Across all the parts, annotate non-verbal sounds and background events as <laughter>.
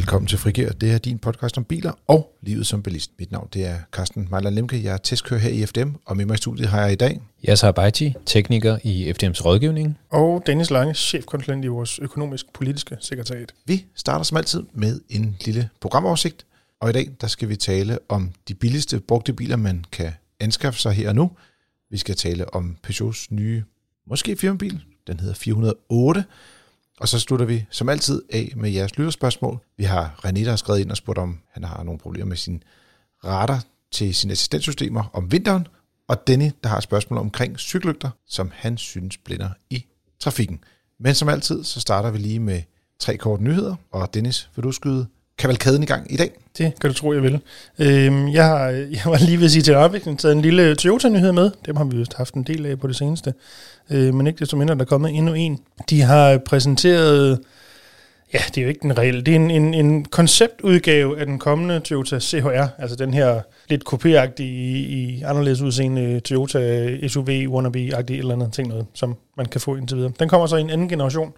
Velkommen til Frigør. Det er din podcast om biler og livet som bilist. Mit navn det er Carsten Mejler Lemke. Jeg er testkører her i FDM, og med mig i studiet har jeg i dag... Yasser Baiti, tekniker i FDM's rådgivning. Og Dennis Lange, chefkonsulent i vores økonomisk-politiske sekretariat. Vi starter som altid med en lille programoversigt, og i dag der skal vi tale om de billigste brugte biler, man kan anskaffe sig her og nu. Vi skal tale om Peugeots nye, måske firmabil, den hedder 408, og så slutter vi som altid af med jeres lytterspørgsmål. Vi har René, der har skrevet ind og spurgt, om han har nogle problemer med sin radar til sine assistenssystemer om vinteren. Og Denny, der har et spørgsmål omkring cykellygter, som han synes blinder i trafikken. Men som altid, så starter vi lige med tre korte nyheder. Og Dennis, vil du skyde kavalkaden i gang i dag? Det kan du tro, jeg vil. Øhm, jeg, har, <laughs> jeg var lige ved at sige til afvikling, taget en lille Toyota-nyhed med. Dem har vi jo haft en del af på det seneste. Øh, men ikke desto mindre, der er kommet endnu en. De har præsenteret... Ja, det er jo ikke den reelle. Det er en, en, en konceptudgave af den kommende Toyota CHR, altså den her lidt kopieragtige, i, i anderledes udseende Toyota SUV wannabe-agtige eller andet ting noget, som man kan få indtil videre. Den kommer så i en anden generation,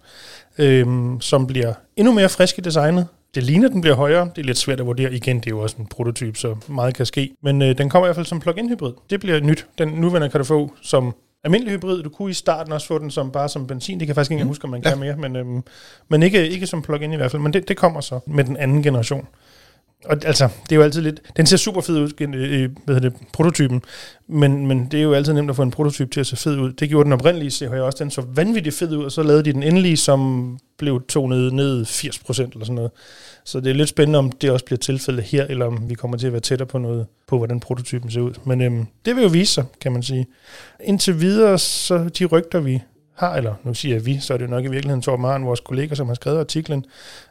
øhm, som bliver endnu mere frisk i designet, det ligner, den bliver højere. Det er lidt svært at vurdere. Igen, det er jo også en prototyp, så meget kan ske. Men øh, den kommer i hvert fald som plug-in hybrid. Det bliver nyt. Den nuværende kan du få som almindelig hybrid. Du kunne i starten også få den som bare som benzin. Det kan jeg faktisk ikke mm. huske, om man ja. kan mere. Men, øhm, men ikke, ikke som plug-in i hvert fald. Men det, det kommer så med den anden generation. Og altså, det er jo altid lidt... Den ser super fed ud, øh, øh, hvad hedder det, prototypen, men, men det er jo altid nemt at få en prototyp til at se fed ud. Det gjorde den oprindelige CHR også, den så vanvittigt fed ud, og så lavede de den endelige, som blev tonet ned 80% eller sådan noget. Så det er lidt spændende, om det også bliver tilfældet her, eller om vi kommer til at være tættere på noget, på hvordan prototypen ser ud. Men øhm, det vil jo vise sig, kan man sige. Indtil videre, så de rygter vi har, eller nu siger jeg vi, så er det jo nok i virkeligheden Torben Maren, vores kollega, som har skrevet artiklen,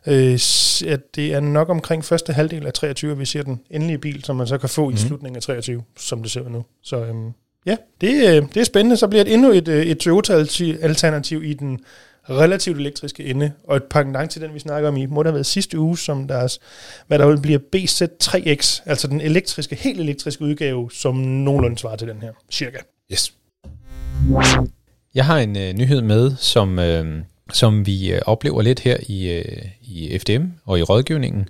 øh, at det er nok omkring første halvdel af 23, at vi ser den endelige bil, som man så kan få mm. i mhm. slutningen af 23, som det ser nu. Så øhm, ja, det, øh, det er spændende. Så bliver det endnu et, øh, et Toyota-alternativ i den relativt elektriske ende, og et pendant til den, vi snakker om i, må der have været sidste uge, som deres, hvad der bliver BZ3X, altså den elektriske, helt elektriske udgave, som nogenlunde svarer til den her, cirka. Yes. Jeg har en øh, nyhed med, som, øh, som vi øh, oplever lidt her i, øh, i FDM og i rådgivningen.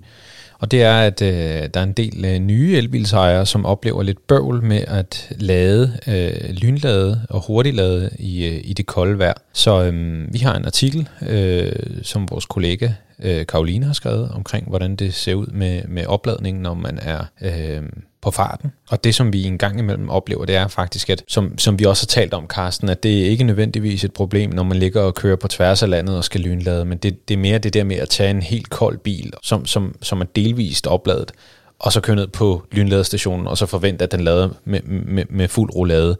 Og det er, at øh, der er en del øh, nye elbilsejere, som oplever lidt bøvl med at lade, øh, lynlade og hurtiglade i, øh, i det kolde vejr. Så øh, vi har en artikel, øh, som vores kollega øh, Karoline har skrevet omkring, hvordan det ser ud med, med opladningen, når man er øh, på farten. Og det, som vi en gang imellem oplever, det er faktisk, at som, som vi også har talt om, Carsten, at det er ikke nødvendigvis et problem, når man ligger og kører på tværs af landet og skal lynlade, men det, det er mere det der med at tage en helt kold bil, som, som, som er delvist opladet, og så køre ned på lynladestationen, og så forvente, at den lader med, med, med fuld roulade.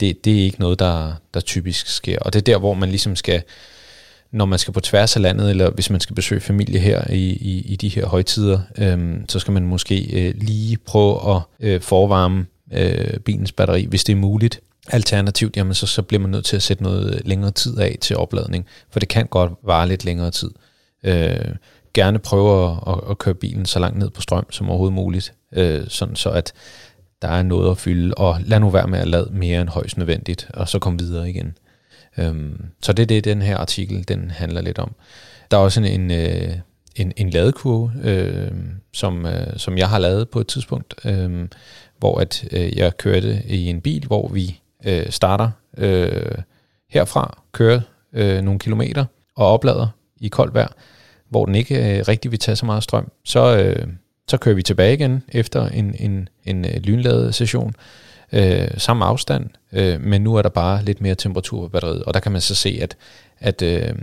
Det, det er ikke noget, der, der typisk sker. Og det er der, hvor man ligesom skal når man skal på tværs af landet, eller hvis man skal besøge familie her i, i, i de her højtider, øh, så skal man måske øh, lige prøve at øh, forvarme øh, bilens batteri, hvis det er muligt. Alternativt, jamen så, så bliver man nødt til at sætte noget længere tid af til opladning, for det kan godt vare lidt længere tid. Øh, gerne prøve at, at, at køre bilen så langt ned på strøm som overhovedet muligt, øh, sådan så at der er noget at fylde, og lad nu være med at lade mere end højst nødvendigt, og så kom videre igen. Øhm, så det er det, den her artikel den handler lidt om. Der er også en, en, øh, en, en ladekurve, øh, som, øh, som jeg har lavet på et tidspunkt, øh, hvor at øh, jeg kørte i en bil, hvor vi øh, starter øh, herfra, kører øh, nogle kilometer og oplader i koldt vejr, hvor den ikke øh, rigtig vil tage så meget strøm. Så, øh, så kører vi tilbage igen efter en, en, en øh, lynladet session, øh, samme afstand, øh, men nu er der bare lidt mere temperatur på batteriet, og der kan man så se, at, at øh,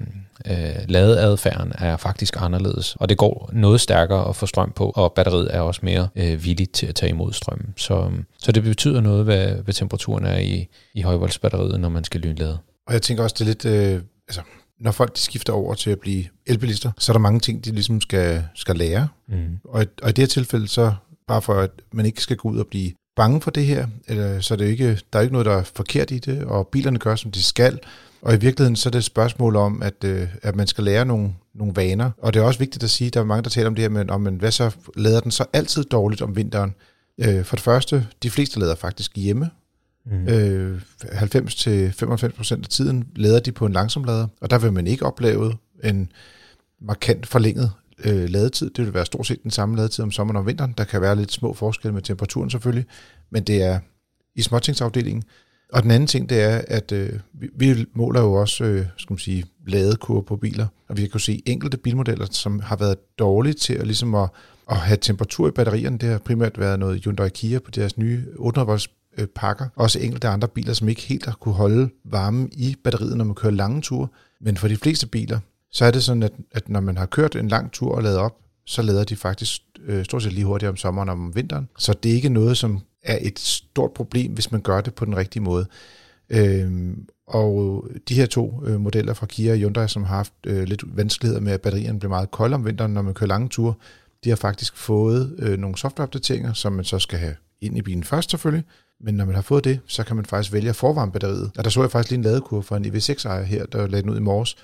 øh, ladeadfærden er faktisk anderledes, og det går noget stærkere at få strøm på, og batteriet er også mere øh, villigt til at tage imod strøm. Så, så det betyder noget, hvad, hvad temperaturen er i, i højvoldsbatteriet, når man skal lynlade. Og jeg tænker også, det er lidt... Øh, altså når folk de skifter over til at blive elbilister, så er der mange ting, de ligesom skal, skal lære. Mm. Og, og i det her tilfælde, så bare for at man ikke skal gå ud og blive bange for det her, eller, så er det ikke, der er ikke noget, der er forkert i det, og bilerne gør, som de skal. Og i virkeligheden så er det et spørgsmål om, at, øh, at man skal lære nogle, nogle vaner. Og det er også vigtigt at sige, at der er mange, der taler om det her, men om, men hvad så lader den så altid dårligt om vinteren? Øh, for det første, de fleste lader faktisk hjemme. Mm. Øh, 90-95% af tiden lader de på en langsomlader, og der vil man ikke opleve en markant forlænget øh, ladetid. Det vil være stort set den samme ladetid om sommeren og om vinteren. Der kan være lidt små forskelle med temperaturen selvfølgelig, men det er i småtingsafdelingen. Og den anden ting, det er, at øh, vi, vi måler jo også, øh, skal man sige, ladekurve på biler, og vi kan se enkelte bilmodeller, som har været dårlige til at, ligesom at, at have temperatur i batterierne. Det har primært været noget Hyundai Kia på deres nye 800 volts øh, pakker. Også enkelte andre biler, som ikke helt har kunne holde varme i batteriet, når man kører lange ture. Men for de fleste biler, så er det sådan, at, at når man har kørt en lang tur og ladet op, så lader de faktisk øh, stort set lige hurtigt om sommeren og om vinteren. Så det er ikke noget, som er et stort problem, hvis man gør det på den rigtige måde. Øhm, og de her to øh, modeller fra Kia og Hyundai, som har haft øh, lidt vanskeligheder med, at batterierne bliver meget kolde om vinteren, når man kører lange ture, de har faktisk fået øh, nogle softwareopdateringer, som man så skal have ind i bilen først selvfølgelig, men når man har fået det, så kan man faktisk vælge at forvarme batteriet. Og der så jeg faktisk lige en ladekurve for en EV6-ejer her, der lagde den ud i morges,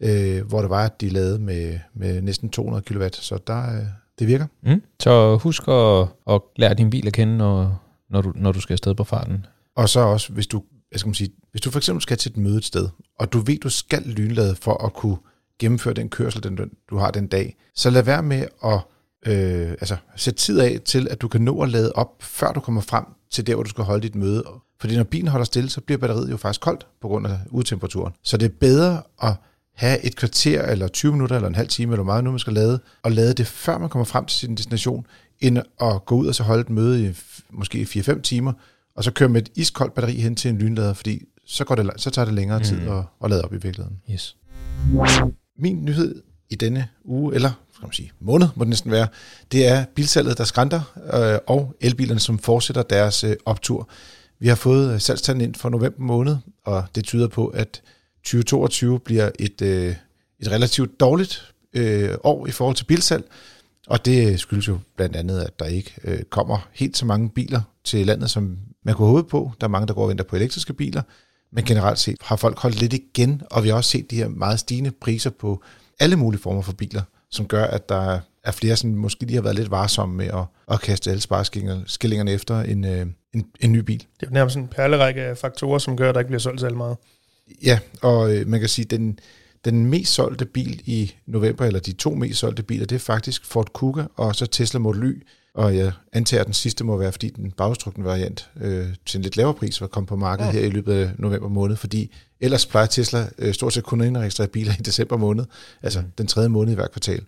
øh, hvor det var, at de lavede med, med næsten 200 kW, så der, øh, det virker. Mm. Så husk at, at lære din bil at kende, når, når, du, når du skal afsted på farten. Og så også, hvis du, jeg skal man sige, hvis du for eksempel skal til et møde et sted, og du ved, du skal lynlade for at kunne gennemføre den kørsel, den, du har den dag, så lad være med at øh, altså, sætte tid af til, at du kan nå at lade op, før du kommer frem til der, hvor du skal holde dit møde. Fordi når bilen holder stille, så bliver batteriet jo faktisk koldt på grund af udtemperaturen. Så det er bedre at have et kvarter, eller 20 minutter, eller en halv time, eller meget nu man skal lade, og lade det, før man kommer frem til sin destination, end at gå ud og så holde et møde i måske 4-5 timer, og så køre med et iskoldt batteri hen til en lynlader, fordi så, går det, så tager det længere tid mm. at, at lade op i virkeligheden. Yes. Min nyhed i denne uge, eller skal man sige, måned må det næsten være, det er bilsalget, der skrænter, øh, og elbilerne, som fortsætter deres øh, optur. Vi har fået salgstanden ind for november måned, og det tyder på, at 2022 bliver et, øh, et relativt dårligt øh, år i forhold til bilsalg, og det skyldes jo blandt andet, at der ikke øh, kommer helt så mange biler til landet, som man kunne håbe på. Der er mange, der går og venter på elektriske biler, men generelt set har folk holdt lidt igen, og vi har også set de her meget stigende priser på alle mulige former for biler, som gør, at der er flere, som måske lige har været lidt varsomme med at, at kaste alle spareskillingerne efter en, øh, en, en ny bil. Det er jo nærmest en perlerække af faktorer, som gør, at der ikke bliver solgt så meget. Ja, og øh, man kan sige, at den, den mest solgte bil i november, eller de to mest solgte biler, det er faktisk Ford Kuga og så Tesla Model Y. Og jeg antager, at den sidste må være, fordi den bagstrukne variant øh, til en lidt lavere pris var kommet på markedet ja. her i løbet af november måned, fordi ellers plejer Tesla øh, stort set kun at indregistrere biler i december måned, altså mm. den tredje måned i hver kvartal.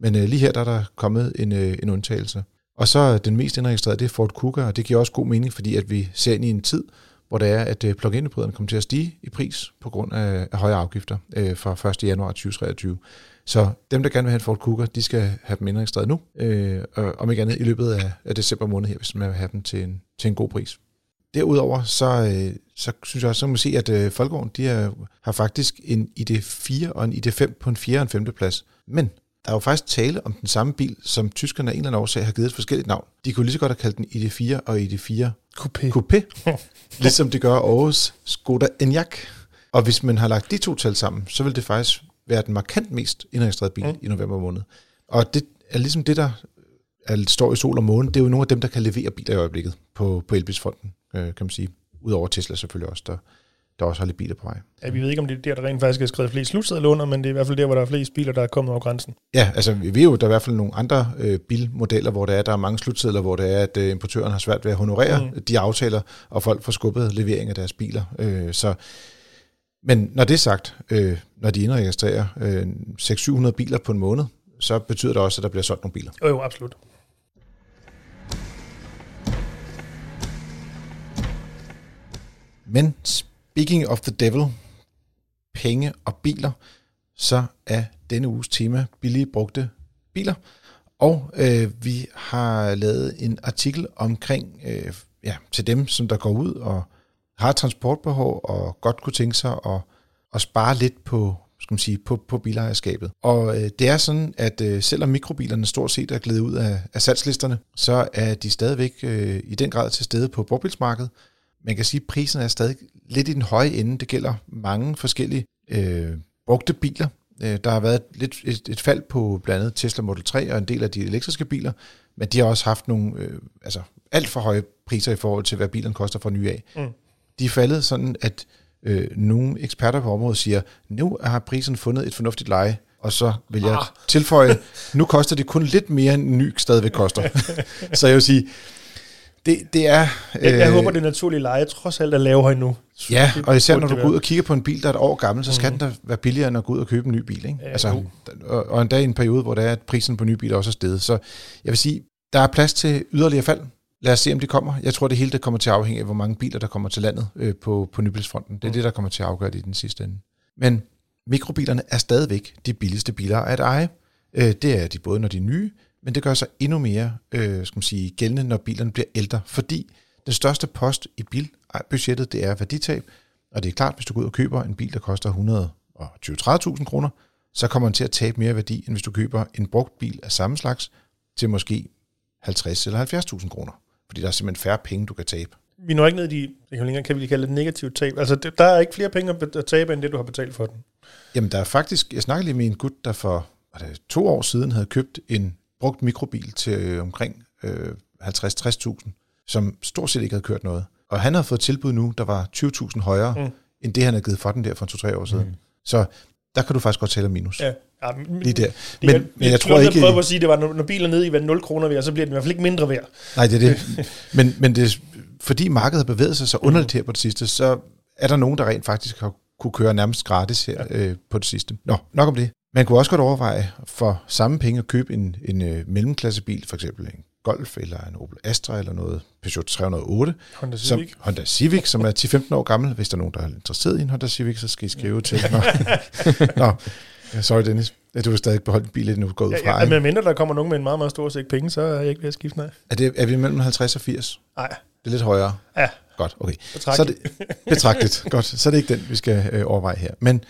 Men øh, lige her der er der kommet en, øh, en undtagelse. Og så den mest indregistrerede, det er Ford Kuga, og det giver også god mening, fordi at vi ser ind i en tid, hvor det er, at øh, plug-in hybriderne kommer til at stige i pris på grund af, af høje afgifter øh, fra 1. januar 2023. Så dem, der gerne vil have en Ford Kuga, de skal have dem indregistreret nu, øh, og om ikke andet i løbet af, af december måned her, hvis man vil have dem til en, til en god pris. Derudover, så, øh, så synes jeg også, så man se, at øh, Folkevogn, de er, har faktisk en ID4 og en ID5 på en 4. og en 5. plads. Men der er jo faktisk tale om den samme bil, som tyskerne af en eller anden årsag har givet et forskelligt navn. De kunne lige så godt have kaldt den ID4 og ID4 Coupé. Coupé. <laughs> ligesom det gør Aarhus Skoda Enyaq. Og hvis man har lagt de to tal sammen, så vil det faktisk være den markant mest indregistrerede bil mm. i november måned. Og det er ligesom det, der er, står i sol og måne. Det er jo nogle af dem, der kan levere biler i øjeblikket på, på Elbilsfonden, øh, kan man sige. Udover Tesla selvfølgelig også, der, der også har lidt biler på vej. Ja, vi ved ikke, om det er der, der rent faktisk er skrevet flest slutsedler under, men det er i hvert fald der, hvor der er flest biler, der er kommet over grænsen. Ja, altså vi ved jo, der er i hvert fald nogle andre øh, bilmodeller, hvor der er, der er mange slutsedler, hvor det er, at øh, importøren har svært ved at honorere mm. de aftaler, og folk får skubbet levering af deres biler. Øh, så men når det er sagt, øh, når de indregistrerer øh, 600-700 biler på en måned, så betyder det også, at der bliver solgt nogle biler. Jo, jo, absolut. Men speaking of the devil, penge og biler, så er denne uges tema billige brugte biler. Og øh, vi har lavet en artikel omkring, øh, ja, til dem, som der går ud og har transportbehov og godt kunne tænke sig at, at spare lidt på, skal man sige, på, på bilejerskabet. Og øh, det er sådan, at øh, selvom mikrobilerne stort set er glædet ud af, af salgslisterne, så er de stadigvæk øh, i den grad til stede på brugbilsmarkedet. Man kan sige, at prisen er stadig lidt i den høje ende. Det gælder mange forskellige øh, brugte biler. Øh, der har været lidt et, et fald på blandt andet Tesla Model 3 og en del af de elektriske biler, men de har også haft nogle øh, altså alt for høje priser i forhold til, hvad bilerne koster for nye af. Mm. De er faldet sådan, at øh, nogle eksperter på området siger, nu har prisen fundet et fornuftigt leje, og så vil jeg ah. tilføje, nu koster det kun lidt mere, end en ny stadigvæk koster. <laughs> så jeg vil sige, det, det er... Jeg, jeg øh, håber, det naturlige leje trods alt er lavere endnu. Ja, og især når du går ud og kigger på en bil, der er et år gammel, så skal mm. den da være billigere end at gå ud og købe en ny bil. Ikke? Ja, altså, og, og endda i en periode, hvor der er, at prisen på nye biler også er steget. Så jeg vil sige, der er plads til yderligere fald. Lad os se, om de kommer. Jeg tror, det hele det kommer til at afhænge af, hvor mange biler, der kommer til landet øh, på, på nybilsfronten. Det er mm. det, der kommer til at afgøre det i den sidste ende. Men mikrobilerne er stadigvæk de billigste biler at eje. Øh, det er de både, når de er nye, men det gør sig endnu mere øh, skal man sige, gældende, når bilerne bliver ældre, fordi den største post i bilbudgettet, det er værditab, og det er klart, hvis du går ud og køber en bil, der koster 120-30.000 kroner, så kommer den til at tabe mere værdi, end hvis du køber en brugt bil af samme slags til måske 50 eller 70.000 kroner. Fordi der er simpelthen færre penge, du kan tabe. Vi når ikke ned i, det kan, kan vi kalde det negativt tab. Altså, der er ikke flere penge at tabe, end det, du har betalt for den. Jamen, der er faktisk, jeg snakkede lige med en gut, der for det, to år siden havde købt en brugt mikrobil til øh, omkring øh, 50-60.000, som stort set ikke havde kørt noget. Og han havde fået tilbud nu, der var 20.000 højere, mm. end det, han havde givet for den der for to-tre år siden. Mm. Så der kan du faktisk godt tale om minus. Ja. Ja, Lige der. Men, men, men jeg tror ikke... Jeg at sige, det var, når bilen er nede i 0 kroner værd, så bliver den i hvert fald ikke mindre værd. Nej, det er det. <laughs> men, men det, fordi markedet har bevæget sig så underligt her på det sidste, så er der nogen, der rent faktisk har kunne køre nærmest gratis her ja. øh, på det sidste. Nå, nok om det. Man kunne også godt overveje for samme penge at købe en, en øh, mellemklassebil, for eksempel en Golf eller en Opel Astra eller noget Peugeot 308. Honda Civic. Som, Honda Civic, som er 10-15 år gammel. Hvis der er nogen, der er interesseret i en Honda Civic, så skal I skrive til. <laughs> Nå, Nå. sorry Dennis. Du vil stadig beholde en bil, inden du går ud fra. Ja, ja, men mindre der kommer nogen med en meget, meget stor sæk penge, så er jeg ikke ved at skifte, nej. Er, det, er vi mellem 50 og 80? Nej. Det er lidt højere? Ja. Godt, okay. Så er det, betragteligt. Godt, så er det ikke den, vi skal øh, overveje her. Men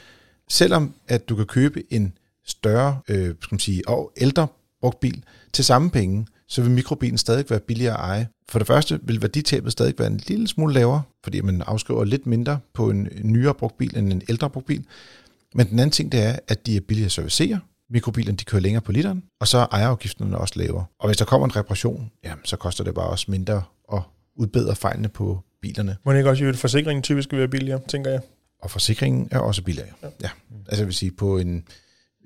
selvom at du kan købe en større, øh, skal man sige, og ældre brugt bil til samme penge, så vil mikrobilen stadig være billigere at eje. For det første vil værditabet stadig være en lille smule lavere, fordi man afskriver lidt mindre på en nyere brugt bil end en ældre brugt bil. Men den anden ting, det er, at de er billigere at servicere. Mikrobilerne de kører længere på literen, og så er ejerafgifterne også lavere. Og hvis der kommer en reparation, jamen, så koster det bare også mindre at udbedre fejlene på bilerne. Må det ikke også, at forsikringen typisk være billigere, tænker jeg? Og forsikringen er også billigere. Ja. ja. Altså jeg vil sige, på en,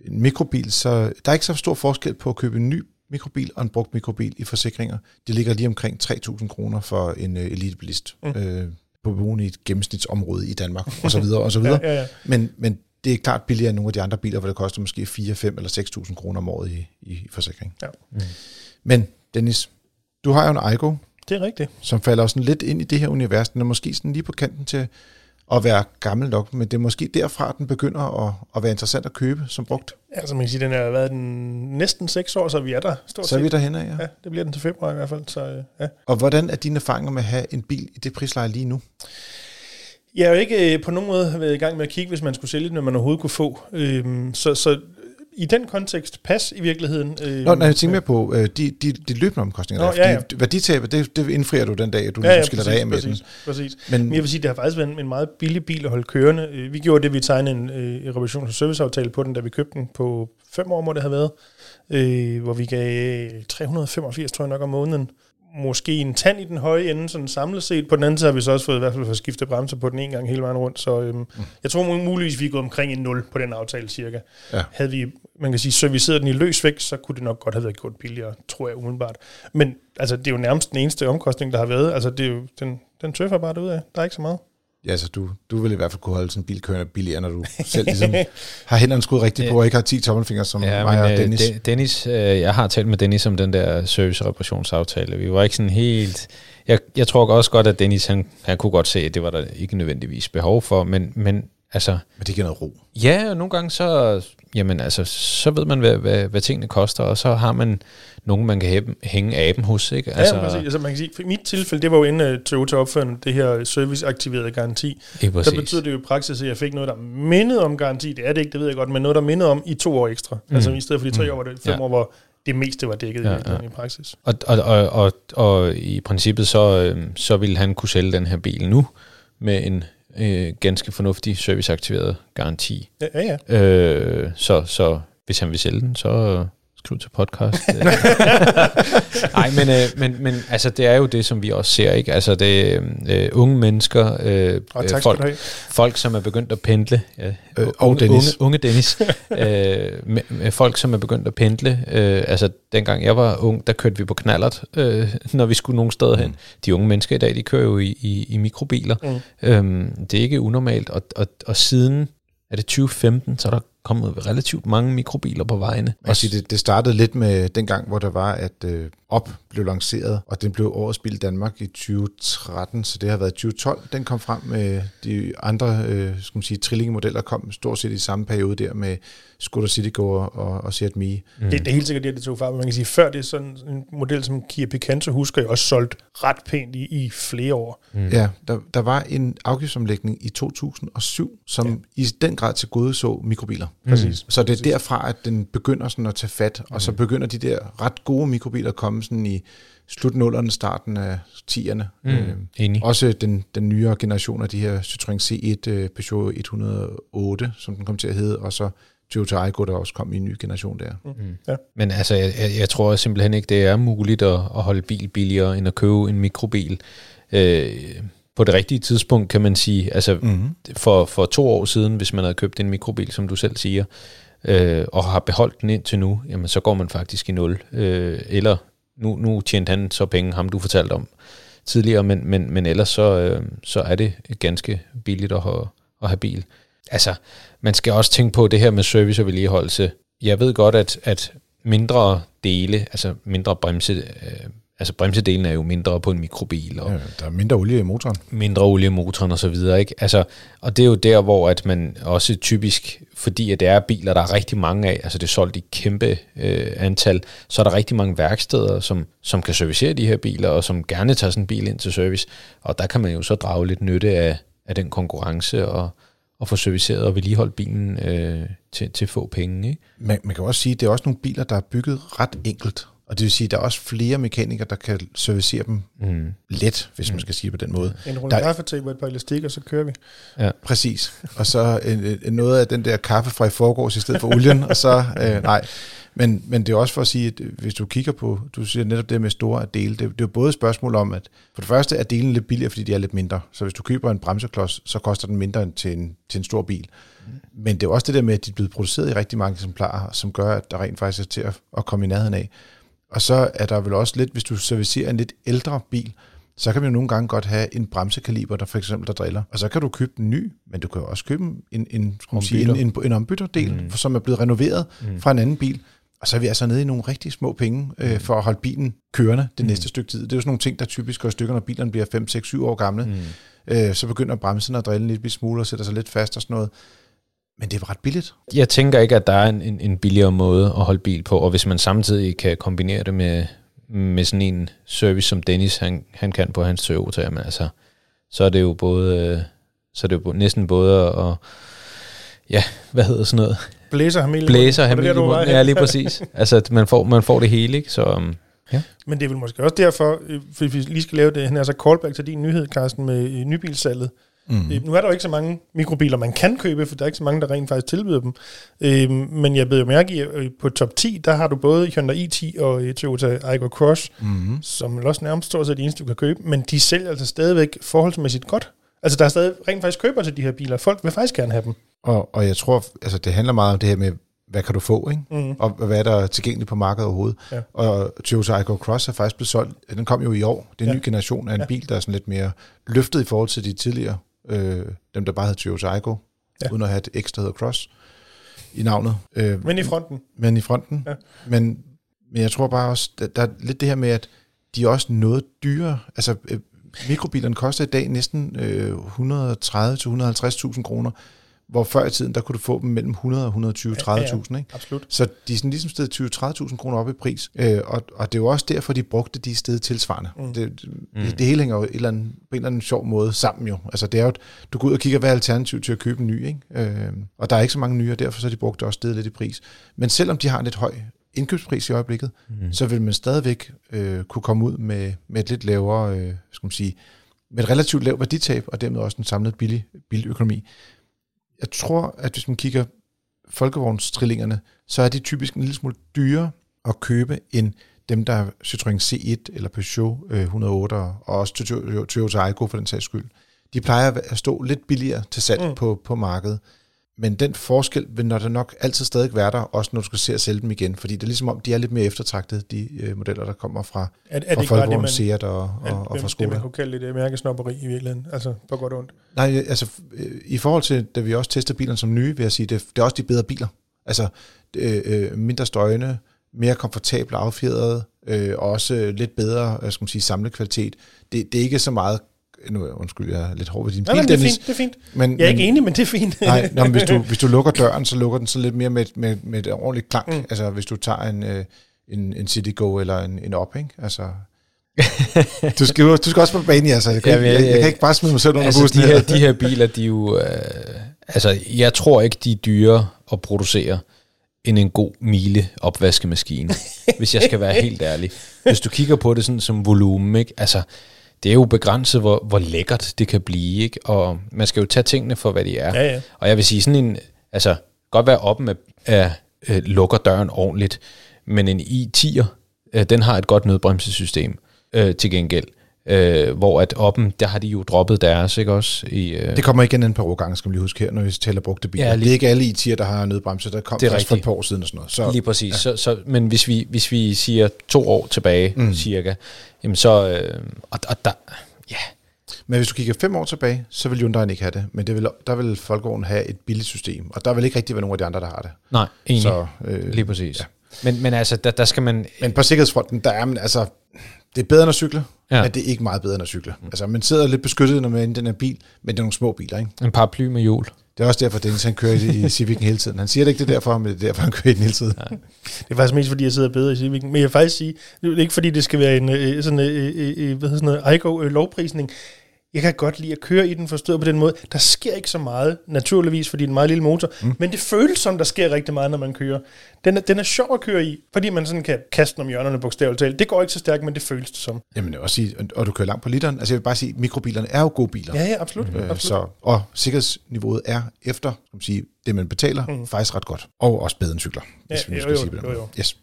en mikrobil, så der er ikke så stor forskel på at købe en ny mikrobil og en brugt mikrobil i forsikringer. Det ligger lige omkring 3.000 kroner for en uh, elitebilist mm. øh, på boende i et gennemsnitsområde i Danmark, <laughs> og så videre, og så videre. ja, ja, ja. Men, men det er klart billigere end nogle af de andre biler, hvor det koster måske 4, 5 eller 6.000 kroner om året i, i forsikring. Ja. Mm. Men Dennis, du har jo en Aigo. Det er rigtigt. Som falder sådan lidt ind i det her univers. Den er måske sådan lige på kanten til at være gammel nok, men det er måske derfra, den begynder at, at være interessant at købe som brugt. Som man kan sige, den har været den næsten seks år, så vi er der stort Så er vi derhen af, ja. ja. det bliver den til februar i hvert fald. Så, øh, ja. Og hvordan er dine erfaringer med at have en bil i det prisleje lige nu? Jeg har jo ikke øh, på nogen måde været i gang med at kigge, hvis man skulle sælge den, når man overhovedet kunne få. Øhm, så, så i den kontekst pas i virkeligheden. Øh, Nå, nej, jeg tænker mere på øh, de, de, de løbende omkostninger. Nå, ja, ja. De, værditabet, det, det indfrier du den dag, du ja, ja, skiller dig af med præcis, den. Præcis. Men, Men jeg vil sige, det har faktisk været en, en meget billig bil at holde kørende. Øh, vi gjorde det, vi tegnede en øh, reparations- og serviceaftale på den, da vi købte den på fem år, må det have været, øh, hvor vi gav 385, tror jeg nok, om måneden måske en tand i den høje ende, sådan samlet set. På den anden side har vi så også fået i hvert fald for skiftet bremser på den en gang hele vejen rundt. Så øhm, mm. jeg tror muligvis, vi er gået omkring en 0 på den aftale cirka. Ja. Havde vi, man kan sige, serviceret den i løs vægt, så kunne det nok godt have været gjort billigere, tror jeg umiddelbart. Men altså, det er jo nærmest den eneste omkostning, der har været. Altså, det er jo, den, den tøffer bare derude af. Der er ikke så meget. Ja, så du, du vil i hvert fald kunne holde sådan en bil kørende billigere, når du selv ligesom <laughs> har hænderne skudt rigtigt på, og ikke har 10 tommelfingre som ja, mig og øh, Dennis. De, Dennis, øh, jeg har talt med Dennis om den der service- og reparationsaftale. Vi var ikke sådan helt... Jeg, jeg tror også godt, at Dennis, han, han kunne godt se, at det var der ikke nødvendigvis behov for, men, men altså... Men det giver noget ro. Ja, og nogle gange så, jamen altså, så ved man, hvad, hvad, hvad tingene koster, og så har man nogen, man kan hæbe, hænge aben hos. Ikke? Altså, ja, præcis. Altså, man kan sige, for mit tilfælde, det var jo inden uh, Toyota opførte det her serviceaktiverede garanti. Ja, så betyder det jo i praksis, at jeg fik noget, der mindede om garanti. Det er det ikke, det ved jeg godt, men noget, der mindede om i to år ekstra. Mm. Altså i stedet for de tre mm. år, var det fem ja. år, hvor det meste var dækket ja, ja. i praksis. Og, og, og, og, og i princippet, så, øhm, så ville han kunne sælge den her bil nu med en øh, ganske fornuftig serviceaktiveret garanti. Ja, ja. Øh, så, så hvis han vil sælge den, så, skriv til podcast. <laughs> Nej, men, øh, men, men altså, det er jo det, som vi også ser, ikke? Altså, det øh, unge mennesker, øh, Og øh, folk, folk, som er begyndt at pendle. Ja, Øh, og unge, Dennis. Unge, unge Dennis. <laughs> øh, med, med folk, som er begyndt at pendle. Øh, altså, dengang jeg var ung, der kørte vi på knallert, øh, når vi skulle nogen steder hen. De unge mennesker i dag, de kører jo i, i, i mikrobiler. Mm. Øhm, det er ikke unormalt, og, og, og siden er det 2015, så er der kommet relativt mange mikrobiler på vejene. Man kan sige, det, det startede lidt med den gang, hvor der var, at øh, OP blev lanceret, og den blev årets bil i Danmark i 2013, så det har været 2012. Den kom frem med de andre øh, skal man sige, trillingemodeller, kom stort set i samme periode der med Skoda Citigo og, og, og Seat Mii. Mm. Det, det er helt sikkert det, det tog frem. Man kan sige, før det er sådan en model som Kia Picanto, husker jeg også solgt ret pænt i, i flere år. Mm. Ja, der, der var en afgiftsomlægning i 2007, som ja. i den grad til gode så mikrobiler. Præcis. Så det er derfra, at den begynder sådan at tage fat, og så begynder de der ret gode mikrobiler at komme sådan i slutnullerne, starten af 10'erne. Mm. Enig. Også den, den nyere generation af de her Citroën C1, øh, Peugeot 108, som den kom til at hedde, og så Toyota Aygo, der også kom i en ny generation der. Mm. Ja. Men altså, jeg, jeg, jeg tror simpelthen ikke, det er muligt at, at holde bil billigere, end at købe en mikrobil. Øh, på det rigtige tidspunkt, kan man sige, altså Mm-hmm. for, for to år siden, hvis man havde købt en mikrobil, som du selv siger, øh, og har beholdt den indtil nu, jamen så går man faktisk i nul. Øh, eller nu, nu tjente han så penge, ham du fortalte om tidligere, men, men, men ellers så, øh, så er det ganske billigt at have, at have bil. Altså, man skal også tænke på det her med service og vedligeholdelse. Jeg ved godt, at, at mindre dele, altså mindre bremse, øh, altså bremsedelen er jo mindre på en mikrobil, og Ja, der er mindre olie i motoren. mindre olie i motoren og så videre, ikke? Altså, og det er jo der, hvor at man også typisk, fordi at det er biler, der er rigtig mange af, altså det er solgt i kæmpe øh, antal, så er der rigtig mange værksteder, som, som kan servicere de her biler, og som gerne tager sådan en bil ind til service, og der kan man jo så drage lidt nytte af, af den konkurrence, og, og få serviceret og vedligeholdt bilen øh, til, til få penge, ikke? Man, man kan også sige, at det er også nogle biler, der er bygget ret enkelt. Og det vil sige, at der er også flere mekanikere, der kan servicere dem Mm. let, hvis man skal sige det på den måde. En rulle Der- kaffetape og et par elastikker, så kører vi. Præcis. Og så en, en, noget af den der kaffe fra i forgårs i stedet for olien, og så, øh, nej. Men, men det er også for at sige, at hvis du kigger på, du siger netop det med store dele, det, det er jo både et spørgsmål om, at for det første er delen lidt billigere, fordi de er lidt mindre. Så hvis du køber en bremseklods, så koster den mindre end til en, til en stor bil. Men det er også det der med, at de er blevet produceret i rigtig mange eksemplarer, som gør, at der rent faktisk er til at, at komme i nærheden af. Og så er der vel også lidt, hvis du servicerer en lidt ældre bil, så kan man jo nogle gange godt have en bremsekaliber, der for eksempel der driller. Og så kan du købe den ny, men du kan jo også købe en, en, sige, en, en, en ombytterdel, mm. som er blevet renoveret mm. fra en anden bil. Og så er vi altså nede i nogle rigtig små penge øh, for at holde bilen kørende det mm. næste stykke tid. Det er jo sådan nogle ting, der typisk går i stykker, når bilerne bliver 5, 6, 7 år gamle. Mm. Øh, så begynder bremsen at drille en lille smule og sætter sig lidt fast og sådan noget. Men det er ret billigt. Jeg tænker ikke, at der er en, en, en billigere måde at holde bil på, og hvis man samtidig kan kombinere det med, med sådan en service, som Dennis han, han kan på hans Toyota, jamen altså, så er det jo både, øh, så er det jo næsten både at, ja, hvad hedder sådan noget? Blæser ham Blæser ham i. Ja, lige præcis. altså, at man får, man får det hele, ikke? Så, um, Men det er vel måske også derfor, øh, fordi vi lige skal lave det, her, altså callback til din nyhed, Carsten, med øh, nybilsalget. Mm. Nu er der jo ikke så mange mikrobiler, man kan købe, for der er ikke så mange, der rent faktisk tilbyder dem. Øh, men jeg ved jo mærke i, øh, på top 10, der har du både Hyundai i10 og øh, Toyota Aygo Cross, Mm-hmm. som også nærmest stort set det eneste, du kan købe, men de sælger altså stadigvæk forholdsmæssigt godt. Altså der er stadig rent faktisk køber til de her biler. Folk vil faktisk gerne have dem. Og, og jeg tror, altså det handler meget om det her med, hvad kan du få, ikke? Mm. og hvad er der tilgængeligt på markedet overhovedet. Ja. Og Toyota Aygo Cross er faktisk blevet solgt, den kom jo i år, det er en Ja. ny generation af en Ja. bil, der er sådan lidt mere løftet i forhold til de tidligere, øh, dem der bare hed Toyota Aygo, Ja. uden at have et ekstra hedder Cross i navnet. Øh, Men i fronten. men i fronten. Ja. Men, men jeg tror bare også, der, der er lidt det her med, at de er også noget dyrere. Altså, øh, mikrobilerne koster i dag næsten øh, 130-150.000 kroner, hvor før i tiden, der kunne du få dem mellem 100 og 120 Ja, ja, ja. 30.000, ikke? Absolut. Så de er sådan ligesom stedet 20-30.000 kroner op i pris, øh, og, og det er jo også derfor, de brugte de sted tilsvarende. Mm. Mm. Det, det, det hele hænger jo et eller andet, på en eller anden sjov måde sammen jo. Altså det er jo, du går ud og kigger, hvad er alternativ til at købe en ny, ikke? Øh, og der er ikke så mange nye, og derfor så har de brugt det også stedet lidt i pris. Men selvom de har en lidt høj indkøbspris i øjeblikket, mm. så vil man stadigvæk øh, kunne komme ud med, med et lidt lavere, øh, skal man sige, med et relativt lavt værditab, og dermed også en samlet billig biløkonomi. Jeg tror, at hvis man kigger folkevognstrillingerne, så er de typisk en lille smule dyre, at købe en dem, der er Citroën C1 eller Peugeot øh, 108 og også Toyota Aygo for den sags skyld, de plejer at stå lidt billigere til salg mm. på, på markedet. Men den forskel vil når der nok altid stadig være der, også når du skal se at sælge dem igen, fordi det er ligesom om, de er lidt mere eftertragtet, de øh, modeller, der kommer fra, Er, er det fra det, man, Seat og, og, er, og fra det, det, man kunne kalde lidt mærkesnopperi i virkeligheden? Altså på godt og ondt. Nej, altså øh, i forhold til, da vi også tester bilerne som nye, vil jeg sige, det, det er også de bedre biler. Altså øh, øh, mindre støjende, mere komfortable affjedrede, øh, og også lidt bedre, skal man sige, samlekvalitet. Det, det er ikke så meget, nu undskyld, jeg er lidt hård ved din Nej, bil, nej, det er fint, det er fint. Men, Jeg er men, ikke enig, men det er fint. Nej, nå, men hvis, du, <laughs> hvis du lukker døren, så lukker den så lidt mere med, med, med et ordentligt klank. Mm. Altså hvis du tager en, øh, en, en Citigo eller en, en Op, ikke? Altså, <laughs> du, skal, du skal også på banen, altså. Jeg kan, Jamen, ikke, jeg, jeg- jeg, kan ikke bare smide mig selv under Altså, bussen de her, her. de her <laughs> biler, de er jo... Øh, altså, jeg tror ikke, de er dyre at producere end en god mile opvaskemaskine, hvis jeg skal være helt ærlig. Hvis du kigger på det sådan som volumen, ikke? Altså, det er jo begrænset, hvor, hvor lækkert det kan blive, ikke? Og man skal jo tage tingene for, hvad de er. Ja, ja. Og jeg vil sige sådan en, altså, godt være oppe med, at øh, lukker døren ordentligt, men en i10'er, øh, den har et godt nødbremsesystem øh, til gengæld. Øh, hvor at oppen, der har de jo droppet deres, ikke også? I, øh, Det kommer igen en par år gange, skal man lige huske her, når vi tæller brugte biler. Ja, lige- det er ikke alle IT'er, der har nødbremse. Der kom Det er først for et par år siden og sådan noget. Så, Lige præcis. Ja. Så, så, men hvis vi, hvis vi siger to år tilbage, mm. cirka, jamen så, øh, og, og der, ja, Men hvis du kigger fem år tilbage, så vil Hyundai ikke have det. Men det vil, der vil Folkevogn have et billigt system. Og der vil ikke rigtig være nogen af de andre, der har det. nej, egentlig, så, øh, lige præcis. Ja. Men, men altså, der, der skal man, Men på sikkerhedsfronten, der er man altså... Det er bedre end at cykle, Ja. men det er ikke meget bedre end at cykle. Altså, man sidder lidt beskyttet, når man er inde i den her bil, men det er nogle små biler, ikke? en paraply med hjul. Det er også derfor, Dennis han kører i, Civic'en hele tiden. Han siger det ikke, det er derfor, men det er derfor, han kører i den hele tiden. Ja. Det er faktisk mest, fordi jeg sidder bedre i Civic'en. Men jeg vil faktisk sige, det er ikke fordi, det skal være en øh, sådan, øh, øh, øh, hvad hedder sådan noget, Igo øh, lovprisning. Jeg kan godt lide at køre i den forstået på den måde. Der sker ikke så meget, naturligvis, fordi det er en meget lille motor. Mm. Men det føles som, der sker rigtig meget, når man kører. Den er, den er sjov at køre i, fordi man sådan kan kaste den om hjørnerne bogstaveligt talt. Det går ikke så stærkt, men det føles det som. Jamen, også sige, og du kører langt på literen. Altså, jeg vil bare sige, mikrobilerne er jo gode biler. Ja, ja, absolut. Øh, absolut. så, og sikkerhedsniveauet er efter skal man sige, det, man betaler, mm. faktisk ret godt. Og også bedre end cykler, hvis Ja, vi jo, skal jo, sige det jo, jo. Yes.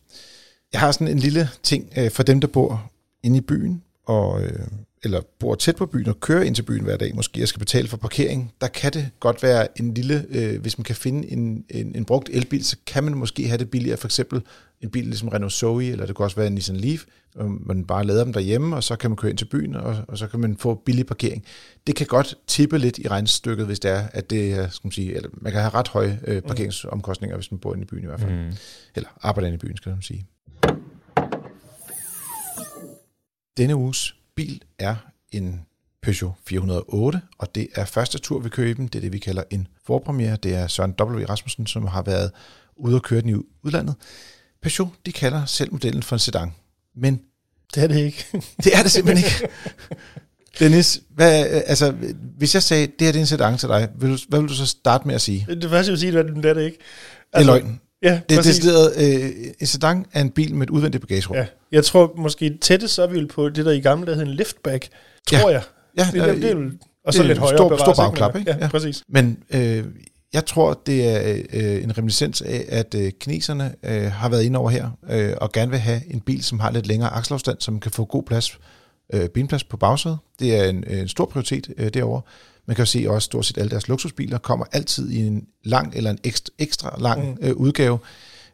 Jeg har sådan en lille ting øh, for dem, der bor inde i byen, og, øh, eller bor tæt på byen og kører ind til byen hver dag, måske jeg skal betale for parkering, der kan det godt være en lille, øh, hvis man kan finde en, en, en brugt elbil, så kan man måske have det billigere, for eksempel en bil ligesom Renault Zoe, eller det kan også være en Nissan Leaf, man bare lader dem derhjemme, og så kan man køre ind til byen, og, og så kan man få billig parkering. Det kan godt tippe lidt i regnstykket, hvis det er, at det er, skal man sige, eller man kan have ret høje øh, parkeringsomkostninger, hvis man bor inde i byen i hvert fald. Mm. Eller arbejder inde i byen, skal man sige. Denne uges bil er en Peugeot 408, og det er første tur, vi kører i den. Det er det, vi kalder en forpremiere. Det er Søren W. Rasmussen, som har været ude og køre den i udlandet. Peugeot, de kalder selv modellen for en sedan. Men Det er det ikke. <laughs> det er det simpelthen ikke. Dennis, hvad, altså, hvis jeg sagde, det her det er en sedan til dig, vil hvad vil du så starte med at sige? det første, jeg vil sige, det er, det er det ikke. Det er løgn. Ja, Det er decideret, øh, en sedan er en bil med et udvendigt bagagerum. Ja, jeg tror måske tættest så er vi på det, der i gamle dage hed en liftback, tror jeg. ja, Det, det, det er, og så det er lidt højere stor- bevares, stor bagklap, ikke? Ja, Ja. præcis. Men øh, jeg tror, det er øh, en reminiscens af, at øh, kineserne øh, har været inde over her, øh, og gerne vil have en bil, som har lidt længere akselafstand, som kan få god plads, øh, benplads på bagsædet. Det er en, en stor prioritet øh, derovre. Man kan jo se også stort set alle deres luksusbiler kommer altid i en lang eller en ekstra, ekstra lang mm. øh, udgave.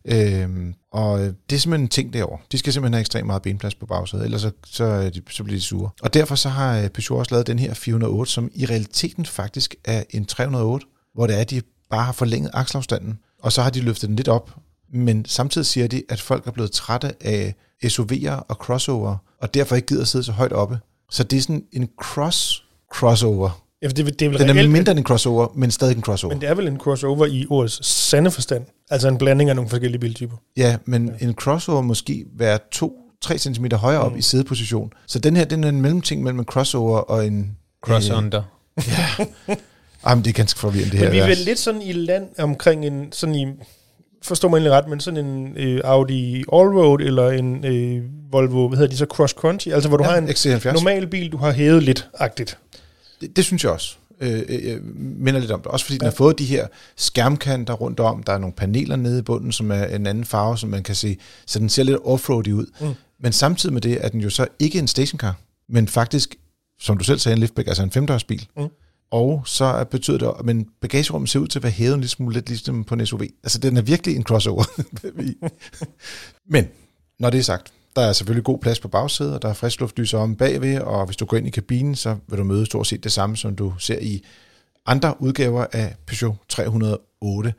Øhm, og øh, det er simpelthen en ting derovre. De skal simpelthen have ekstremt meget benplads på bagsædet, ellers så, så, så bliver de sure. Og derfor så har øh, Peugeot også lavet den her 408, som i realiteten faktisk er en 308, hvor det er, at de bare har forlænget akselafstanden, og så har de løftet den lidt op. Men samtidig siger de, at folk er blevet trætte af SUV'er og crossover, og derfor ikke gider at sidde så højt oppe. Så det er sådan en cross crossover. Ja, for det, det er vel Den er reelt, mindre end en crossover, men stadig en crossover. men det er vel en crossover i ordets sande forstand. Altså en blanding af nogle forskellige biltyper. Ja, men ja. en crossover måske være 2-3 cm højere op Mm. i sædeposition. Så den her, den er en mellemting mellem en crossover og en... Cross øh, under. Jamen, det er ganske forvirrende det her. Men vi er vel lidt sådan i land omkring en, sådan i, forstår mig egentlig ret, men sådan en øh, Audi Allroad eller en øh, Volvo, hvad hedder de så, Cross Country, altså hvor du ja, har en XC70. normal bil, du har hævet lidt agtigt. Det, det synes jeg også. øh, øh, minder lidt om det. Også fordi den har fået de her skærmkanter rundt om. Der er nogle paneler nede i bunden, som er en anden farve, som man kan se. Så den ser lidt offroady ud. Mm. Men samtidig med det er den jo så ikke en stationcar, men faktisk, som du selv sagde, en liftback, altså en femdørsbil. Mm. Og så er- betyder det, at men bagagerummet ser ud til at være hævet en lille smule lidt ligesom på en SUV. Altså den er virkelig en crossover. <laughs> men når det er sagt, der er selvfølgelig god plads på bagsædet, og der er frisk luftlyser om bagved, og hvis du går ind i kabinen, så vil du møde stort set det samme, som du ser i andre udgaver af Peugeot 308,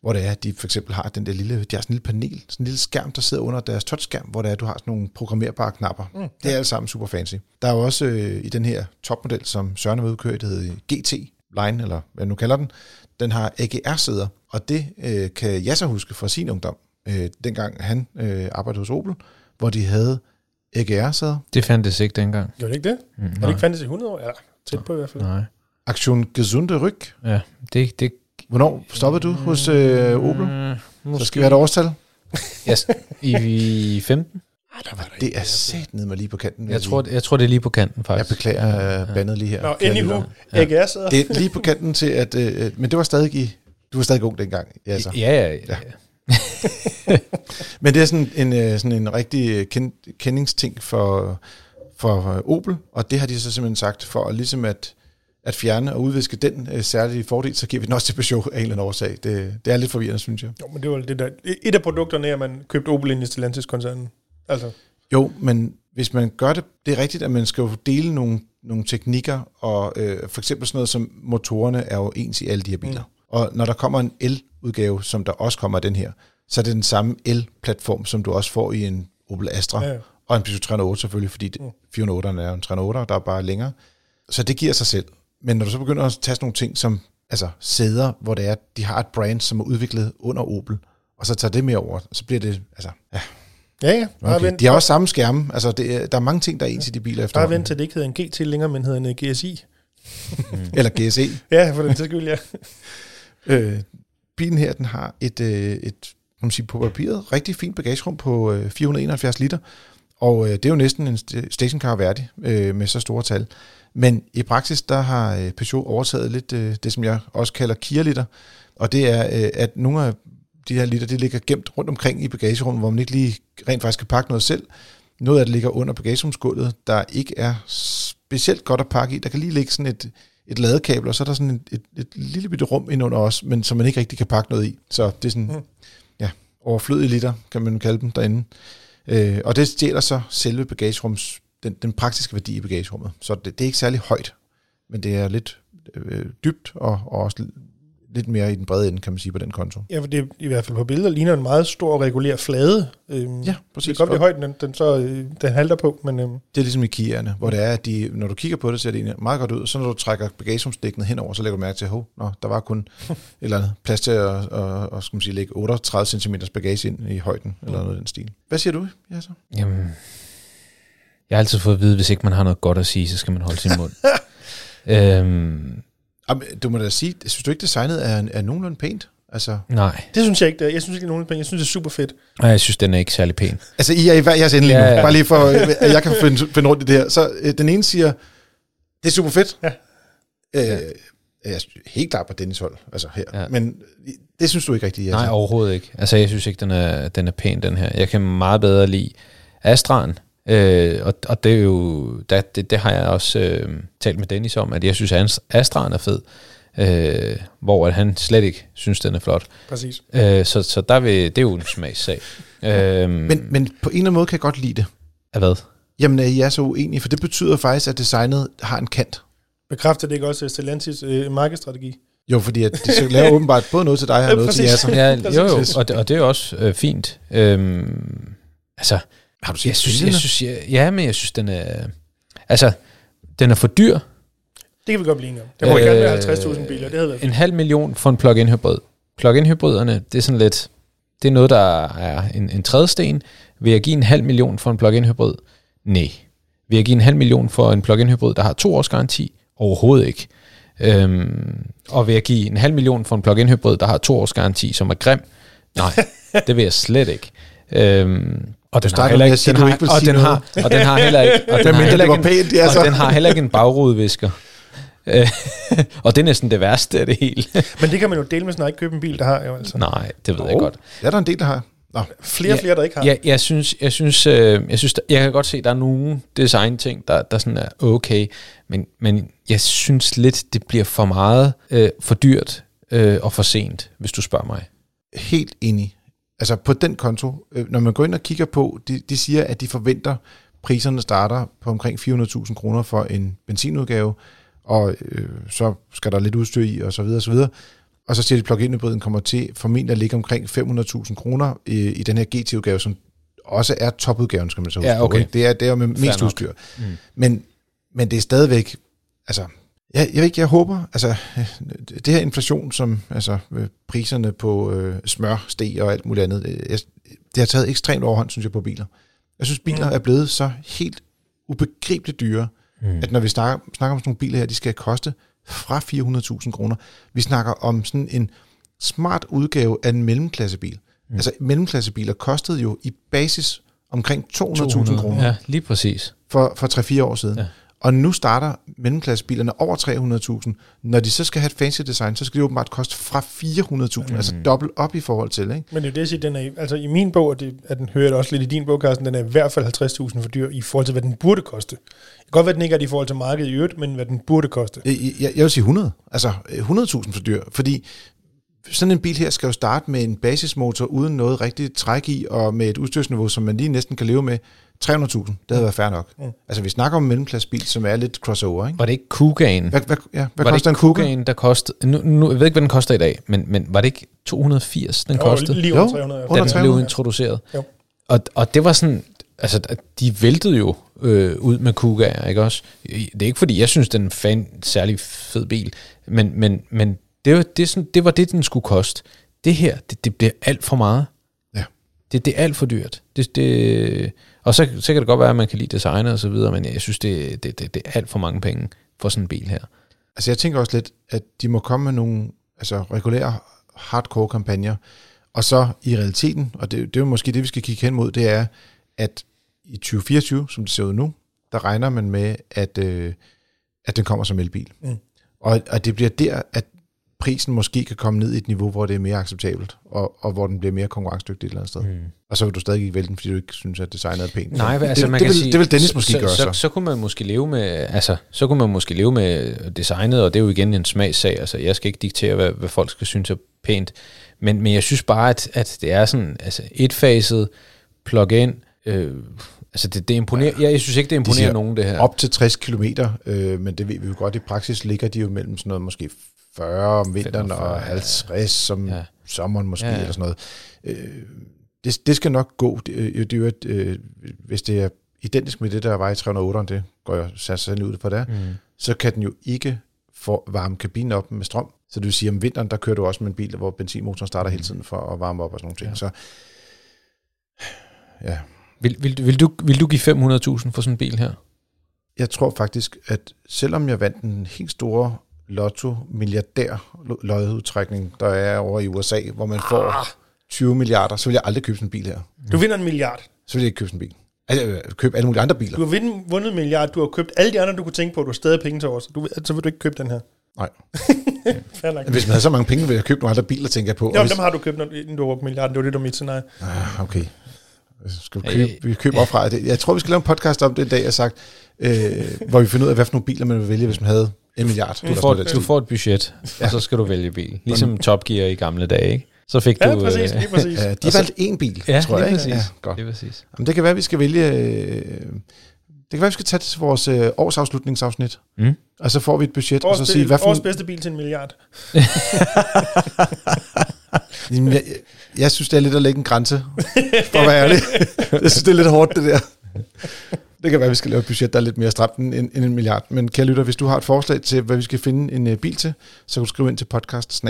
hvor det er, at de for eksempel har den der lille, de har sådan en lille panel, sådan en lille skærm, der sidder under deres touchskærm, hvor det er, at du har sådan nogle programmerbare knapper. Mm. Det er alt sammen super fancy. Der er jo også øh, i den her topmodel, som Søren har udkørt, det hedder GT Line, eller hvad nu kalder den, den har AGR-sæder, og det øh, kan jeg så huske fra sin ungdom, øh, dengang han øh, arbejdede hos Opel, hvor de havde AGR-sæder. Det fandtes ikke dengang. Gjorde det ikke det? Mm, det ikke fandtes i 100 år? Eller tæt på i hvert fald. Nej. Aktion Gesunde Ryg. Ja, det, det Hvornår stoppede du hos øh, Opel? Mm, Så skal vi have et årstal. <laughs> yes, i, i 15. Det er sat ned med lige på kanten. Jeg tror, jeg tror, det er lige på kanten, jeg faktisk. beklager øh, bandet lige her. Nå, anywho, lyttere. AGR sidder. Det er lige på kanten til, at... Øh, men det var stadig i... Du var stadig ung dengang. Ja, så. Ja, ja, ja. <laughs> Men det er sådan en, øh, sådan en rigtig øh, ken, kendingsting for, for øh, Opel, og det har de så simpelthen sagt, for ligesom at, at fjerne og udviske den øh, særlige fordel, så giver vi den også til Peugeot af en eller anden årsag. Det, det er lidt forvirrende, synes jeg. Jo, men det var det der. Et af produkterne er, at man købte Opel ind i Stellantis-koncernen. Altså, Jo, men hvis man gør det, det er rigtigt, at man skal jo dele nogle, nogle teknikker, og øh, for eksempel sådan noget som motorerne er jo ens i alle de her biler. Mm. Og når der kommer en el-udgave, som der også kommer af den her, så er det den samme el-platform, som du også får i en Opel Astra, Ja, ja. ja. og en Peugeot 308 selvfølgelig, fordi mm. 408'eren er jo en 308, der er bare længere. Så det giver sig selv. Men når du så begynder at tage sådan nogle ting som altså sæder, hvor det er, de har et brand, som er udviklet under Opel, og så tager det med over, så bliver det, altså, ja, ja, ja. Bare, okay. vent, De har også samme skærme, altså det, er- der er mange ting, der er ens i de biler bare efterhånden. vent til det ikke hedder en GT længere, men hedder en GSI. <laughs> Eller GSE. Ja, for den sags skyld, ja. <laughs> Øh, bilen her, den har et, øh, et kan man sige, på papiret rigtig fint bagagerum på øh, 471 liter, og øh, det er jo næsten en stationcar værdig øh, med så store tal. Men i praksis, der har øh, Peugeot overtaget lidt øh, det, som jeg også kalder Kia-liter, og det er, øh, at nogle af de her liter, de ligger gemt rundt omkring i bagagerummet, hvor man ikke lige rent faktisk kan pakke noget selv. Noget af det ligger under bagagerumsgulvet, der ikke er specielt godt at pakke i. Der kan lige ligge sådan et, et ladekabel, og så er der sådan et, et, et lille bitte rum indunder også, men som man ikke rigtig kan pakke noget i. Så det er sådan, mm. ja, overflødige liter, kan man kalde dem derinde. Øh, og det stjæler så selve bagagerums, den, den praktiske værdi i bagagerummet. Så det, det er ikke særlig højt, men det er lidt øh, dybt, og, og også lidt mere i den brede ende, kan man sige, på den konto. Ja, for det er, i hvert fald på billeder ligner en meget stor regulær flade. Øhm, Ja, Det præcis. kan godt blive højt, den, den, så, øh, den halter på, men øhm, Det er ligesom i Kia'erne, hvor det er, at de, når du kigger på det, ser det meget godt ud, og så når du trækker bagagerumsdækkenet henover, så lægger du mærke til, at nå, der var kun <laughs> et eller andet plads til at, at, at skal man sige, lægge 38 cm bagage ind i højden, eller noget af den stil. Hvad siger du, ja, så? Jamen, jeg har altid fået at vide, hvis ikke man har noget godt at sige, så skal man holde sin mund. <laughs> øhm, Jamen, du må da sige, synes du ikke, designet er, er nogenlunde pænt? Altså, nej, det synes jeg ikke, det er. Jeg synes ikke, det er nogen penge. Jeg synes, det er super fedt. Nej, jeg synes, den er ikke særlig pæn. altså I er i hver jeres ende lige Ja, nu, ja. bare lige for, at jeg kan finde, finde rundt i det her. Så øh, den ene siger, det er super fedt. Ja. Øh, jeg er helt klart på Dennis hold, altså her. Ja. Men det synes du ikke rigtigt, Nej, overhovedet ikke. Altså, jeg synes ikke, den er, den er pæn, den her. Jeg kan meget bedre lide Astraen. Øh, og, og det er jo, der, det, det har jeg også øh, talt med Dennis om, at jeg synes, at Astraen er fed. Øh, hvor at han slet ikke synes, den er flot. Præcis. Øh, så, så der vil, det er jo en smagssag. <laughs> Øh, Men, men på en eller anden måde kan jeg godt lide det. Af hvad? Jamen, at I er så uenige, for det betyder faktisk, at designet har en kant. Bekræfter det ikke også Stellantis øh, markedsstrategi? Jo, fordi at de så laver <laughs> åbenbart både noget til dig og Ja, noget til præcis. jer. Så. Ja, <laughs> jo, jo, og det, og det er jo også øh, fint. Øhm, altså, Har du set jeg synes, jeg synes, jeg, ja, men jeg synes, den er, altså, den er for dyr. Det kan vi godt blive enige om. Det må øh, gerne være Øh, 50.000 biler. Det havde været En halv million for en plug-in hybrid. Plug-in hybriderne, det er sådan lidt, det er noget, der er en, en trædesten. Vil jeg give en halv million for en plug-in hybrid? Nej. Vil jeg give en halv million for en plug-in hybrid, der har to års garanti? Overhovedet ikke. Øhm, og vil jeg give en halv million for en plug-in hybrid, der har to års garanti, som er grim? Nej, <laughs> det vil jeg slet ikke. Øhm, og den har heller ikke, <laughs> den har, og den har, og den har heller ikke, og den har heller ikke, en, pænt, er og den har heller ikke en bagrudevisker. <laughs> Og det er næsten det værste af det hele. <laughs> Men det kan man jo dele med, sådan ikke købe en bil, der har jo altså. Nej, det ved jeg Jo, godt. Det er der en del, der har. Nå, Flere og Ja, flere, der ikke har. Ja, jeg synes, jeg synes, øh, jeg synes, der, jeg kan godt se, at der er nogle design-ting, der, der sådan er okay, men, men jeg synes lidt, det bliver for meget øh, for dyrt øh, og for sent, hvis du spørger mig. helt enig. Altså på den konto, øh, når man går ind og kigger på, de, de siger, at de forventer, priserne starter på omkring 400.000 kroner for en benzinudgave, og øh, så skal der lidt udstyr i, og så videre, og så videre. Og så siger de, at plug-in hybriden kommer til formentlig at ligge omkring 500.000 kroner i, i den her GT-udgave, som også er topudgaven, skal man så huske Ja, på, okay. ikke? Det er, det er med mest nok. udstyr. Mm. Men, men det er stadigvæk, altså, jeg, jeg ved ikke, jeg håber, altså, øh, det her inflation, som, altså, øh, priserne på øh, smør, steg og alt muligt andet, øh, jeg, det har taget ekstremt overhånd, synes jeg, på biler. Jeg synes, biler Mm. er blevet så helt ubegribeligt dyre, mm. at når vi snakker, snakker om sådan nogle biler her, de skal koste fra 400.000 kroner. Vi snakker om sådan en smart udgave af en mellemklassebil. Mm. Altså mellemklassebiler kostede jo i basis omkring 200.000 kroner Ja, lige præcis. for, for 3-4 år siden. Ja. Og nu starter mellemklassebilerne over 300.000. Når de så skal have et fancy design, så skal de åbenbart koste fra 400.000, mm. altså dobbelt op i forhold til. Ikke? Men det er jo det, jeg siger, den er, altså i min bog, og det, at den hører jeg også lidt i din bog, Carsten, den er i hvert fald 50.000 for dyr i forhold til, hvad den burde koste. Det kan godt være, at den ikke er det i forhold til markedet i øvrigt, men hvad den burde koste. Jeg, jeg, jeg vil sige 100. Altså øh, 100.000 for dyr, fordi sådan en bil her skal jo starte med en basismotor uden noget rigtigt træk i, og med et udstyrsniveau, som man lige næsten kan leve med. 300.000, det havde været fair nok. Mm. Altså vi snakker om en mellemklassebil, som er lidt crossover. Ikke? Var det ikke Kugan? Hvad, hvad, ja, hvad var det koster en ikke Kuga? Kugan, der kostede... Nu, nu, jeg ved ikke, hvad den koster i dag, men, men var det ikke 280, den Jo, kostede? Lige under Jo, 300. under da den 300, blev ja. introduceret. Jo. Og, og det var sådan, altså de væltede jo øh, ud med Kugaer, ikke også? Det er ikke fordi, jeg synes, den er en fan, særlig fed bil, men, men, men det, var, det, sådan, det var det, den skulle koste. Det her, det, det bliver alt for meget. Det, det er alt for dyrt. Det, det, og så, så kan det godt være, at man kan lide designet og så videre, men jeg synes, det, det, det, det er alt for mange penge for sådan en bil her. Altså jeg tænker også lidt, at de må komme med nogle altså, regulære hardcore kampagner, og så i realiteten, og det, det er jo måske det, vi skal kigge hen mod, det er, at i 2024, som det ser ud nu, der regner man med, at, øh, at den kommer som elbil. Mm. Og, og det bliver der, at prisen måske kan komme ned i et niveau, hvor det er mere acceptabelt, og, og hvor den bliver mere konkurrencedygtig et eller andet sted. Mm. Og så vil du stadig ikke vælge den, fordi du ikke synes, at designet er pænt. Nej, Så altså det, man det, kan vil, sige, det vil Dennis måske så, gøre så, så. så. kunne man måske leve med, altså, så kunne man måske leve med designet, og det er jo igen en smagssag. Altså, jeg skal ikke diktere, hvad, hvad folk skal synes er pænt. Men, men jeg synes bare, at, at det er sådan, altså etfaset plug-in, øh, altså det, det imponerer, jeg, jeg synes ikke, det imponerer siger nogen, det her. Op til 60 km, øh, men det ved vi jo godt, i praksis ligger de jo mellem sådan noget måske 40 om vinteren 45, og 50 som Ja. ja. sommeren måske, Ja, ja, ja. ja. eller sådan noget. Øh, det, det skal nok gå. Det, øh, det er jo et, øh, hvis det er identisk med det, der var i 308'eren, det går jeg sandelig ud på der, mm. så kan den jo ikke få varme kabinen op med strøm. Så det vil sige, at om vinteren, der kører du også med en bil, hvor benzinmotoren starter hele tiden for at varme op og sådan nogle ting. Ja. Ja. Så ja, Vil, vil, vil, du, vil du give 500.000 for sådan en bil her? Jeg tror faktisk, at selvom jeg vandt en helt store lotto milliardær lodudtrækning, der er over i USA, hvor man får 20 milliarder, så vil jeg aldrig købe sådan en bil her. Du vinder en milliard. Så vil jeg ikke købe sådan en bil. Altså, jeg købe alle mulige andre biler. Du har vundet, vundet en milliard. Du har købt alle de andre, du kunne tænke på. Du har stadig penge til os. Du, så vil du ikke købe den her. Nej. <laughs> Hvis man havde så mange penge, ville jeg købe nogle andre biler, tænker jeg på. Jo, men hvis, dem har du købt, når du har brugt milliarden. Det var det, der mit scenarie. ah, okay. Skal vi Ja, købe, ja. vi køber op fra det. Jeg tror, vi skal lave en podcast om det en dag, jeg har sagt, øh, hvor vi finder ud af, hvad for nogle biler man vil vælge, hvis man havde en milliard. Du får, den du får et budget, og så skal du vælge bil. Ligesom Top Gear i gamle dage, ikke? Så fik Ja, du... præcis. øh, Lige præcis. Ja, de har valgt én bil, ja, tror jeg. lige præcis. Ja, godt. Lige præcis. Jamen, det kan være, at vi skal vælge... Øh, det kan være, at vi skal tage det til vores øh, årsafslutningsafsnit. Mm. Og så får vi et budget, Års, og så sige, hvad for... års bedste bil til en milliard. <laughs> Jamen, jeg, jeg synes, det er lidt at lægge en grænse, for at være ærlig. jeg synes, det er lidt hårdt, det der. Det kan være, at vi skal lave et budget, der er lidt mere stramt end, end en milliard. Men kære lytter, hvis du har et forslag til, hvad vi skal finde en øh, bil til, så kan du skrive ind til podcast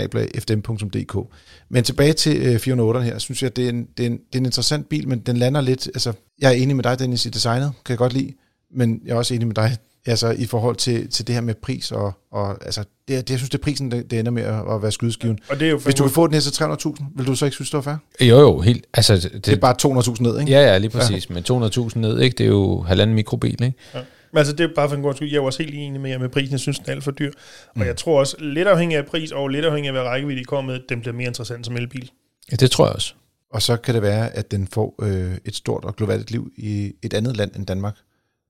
Men tilbage til øh, 408'eren her, synes jeg, det er, en, det, er en, det er en interessant bil, men den lander lidt... Altså, jeg er enig med dig, Dennis, i designet, kan jeg godt lide. Men jeg er også enig med dig altså, i forhold til, til det her med pris. Og, og altså, det, det, jeg synes, det er prisen, det, det ender med at, at være skydeskiven. Og det er jo Hvis du kan få den her til 300.000, vil du så ikke synes, det var fair? Jo, jo, helt... Altså, det, Det er bare 200.000 ned, ikke? Ja, ja, lige præcis. Men 200.000 ned, ikke? Det er jo halvanden mikrobil, ikke? Ja. Men altså, det er bare for en god skyld. Jeg er også helt enig med jer med prisen. Jeg synes, den er alt for dyr. Og mm. jeg tror også, lidt afhængig af pris og lidt afhængig af, hvad rækkevidde de kommer med, den bliver mere interessant som elbil. Ja, det tror jeg også. Og så kan det være, at den får øh, et stort og globalt liv i et andet land end Danmark.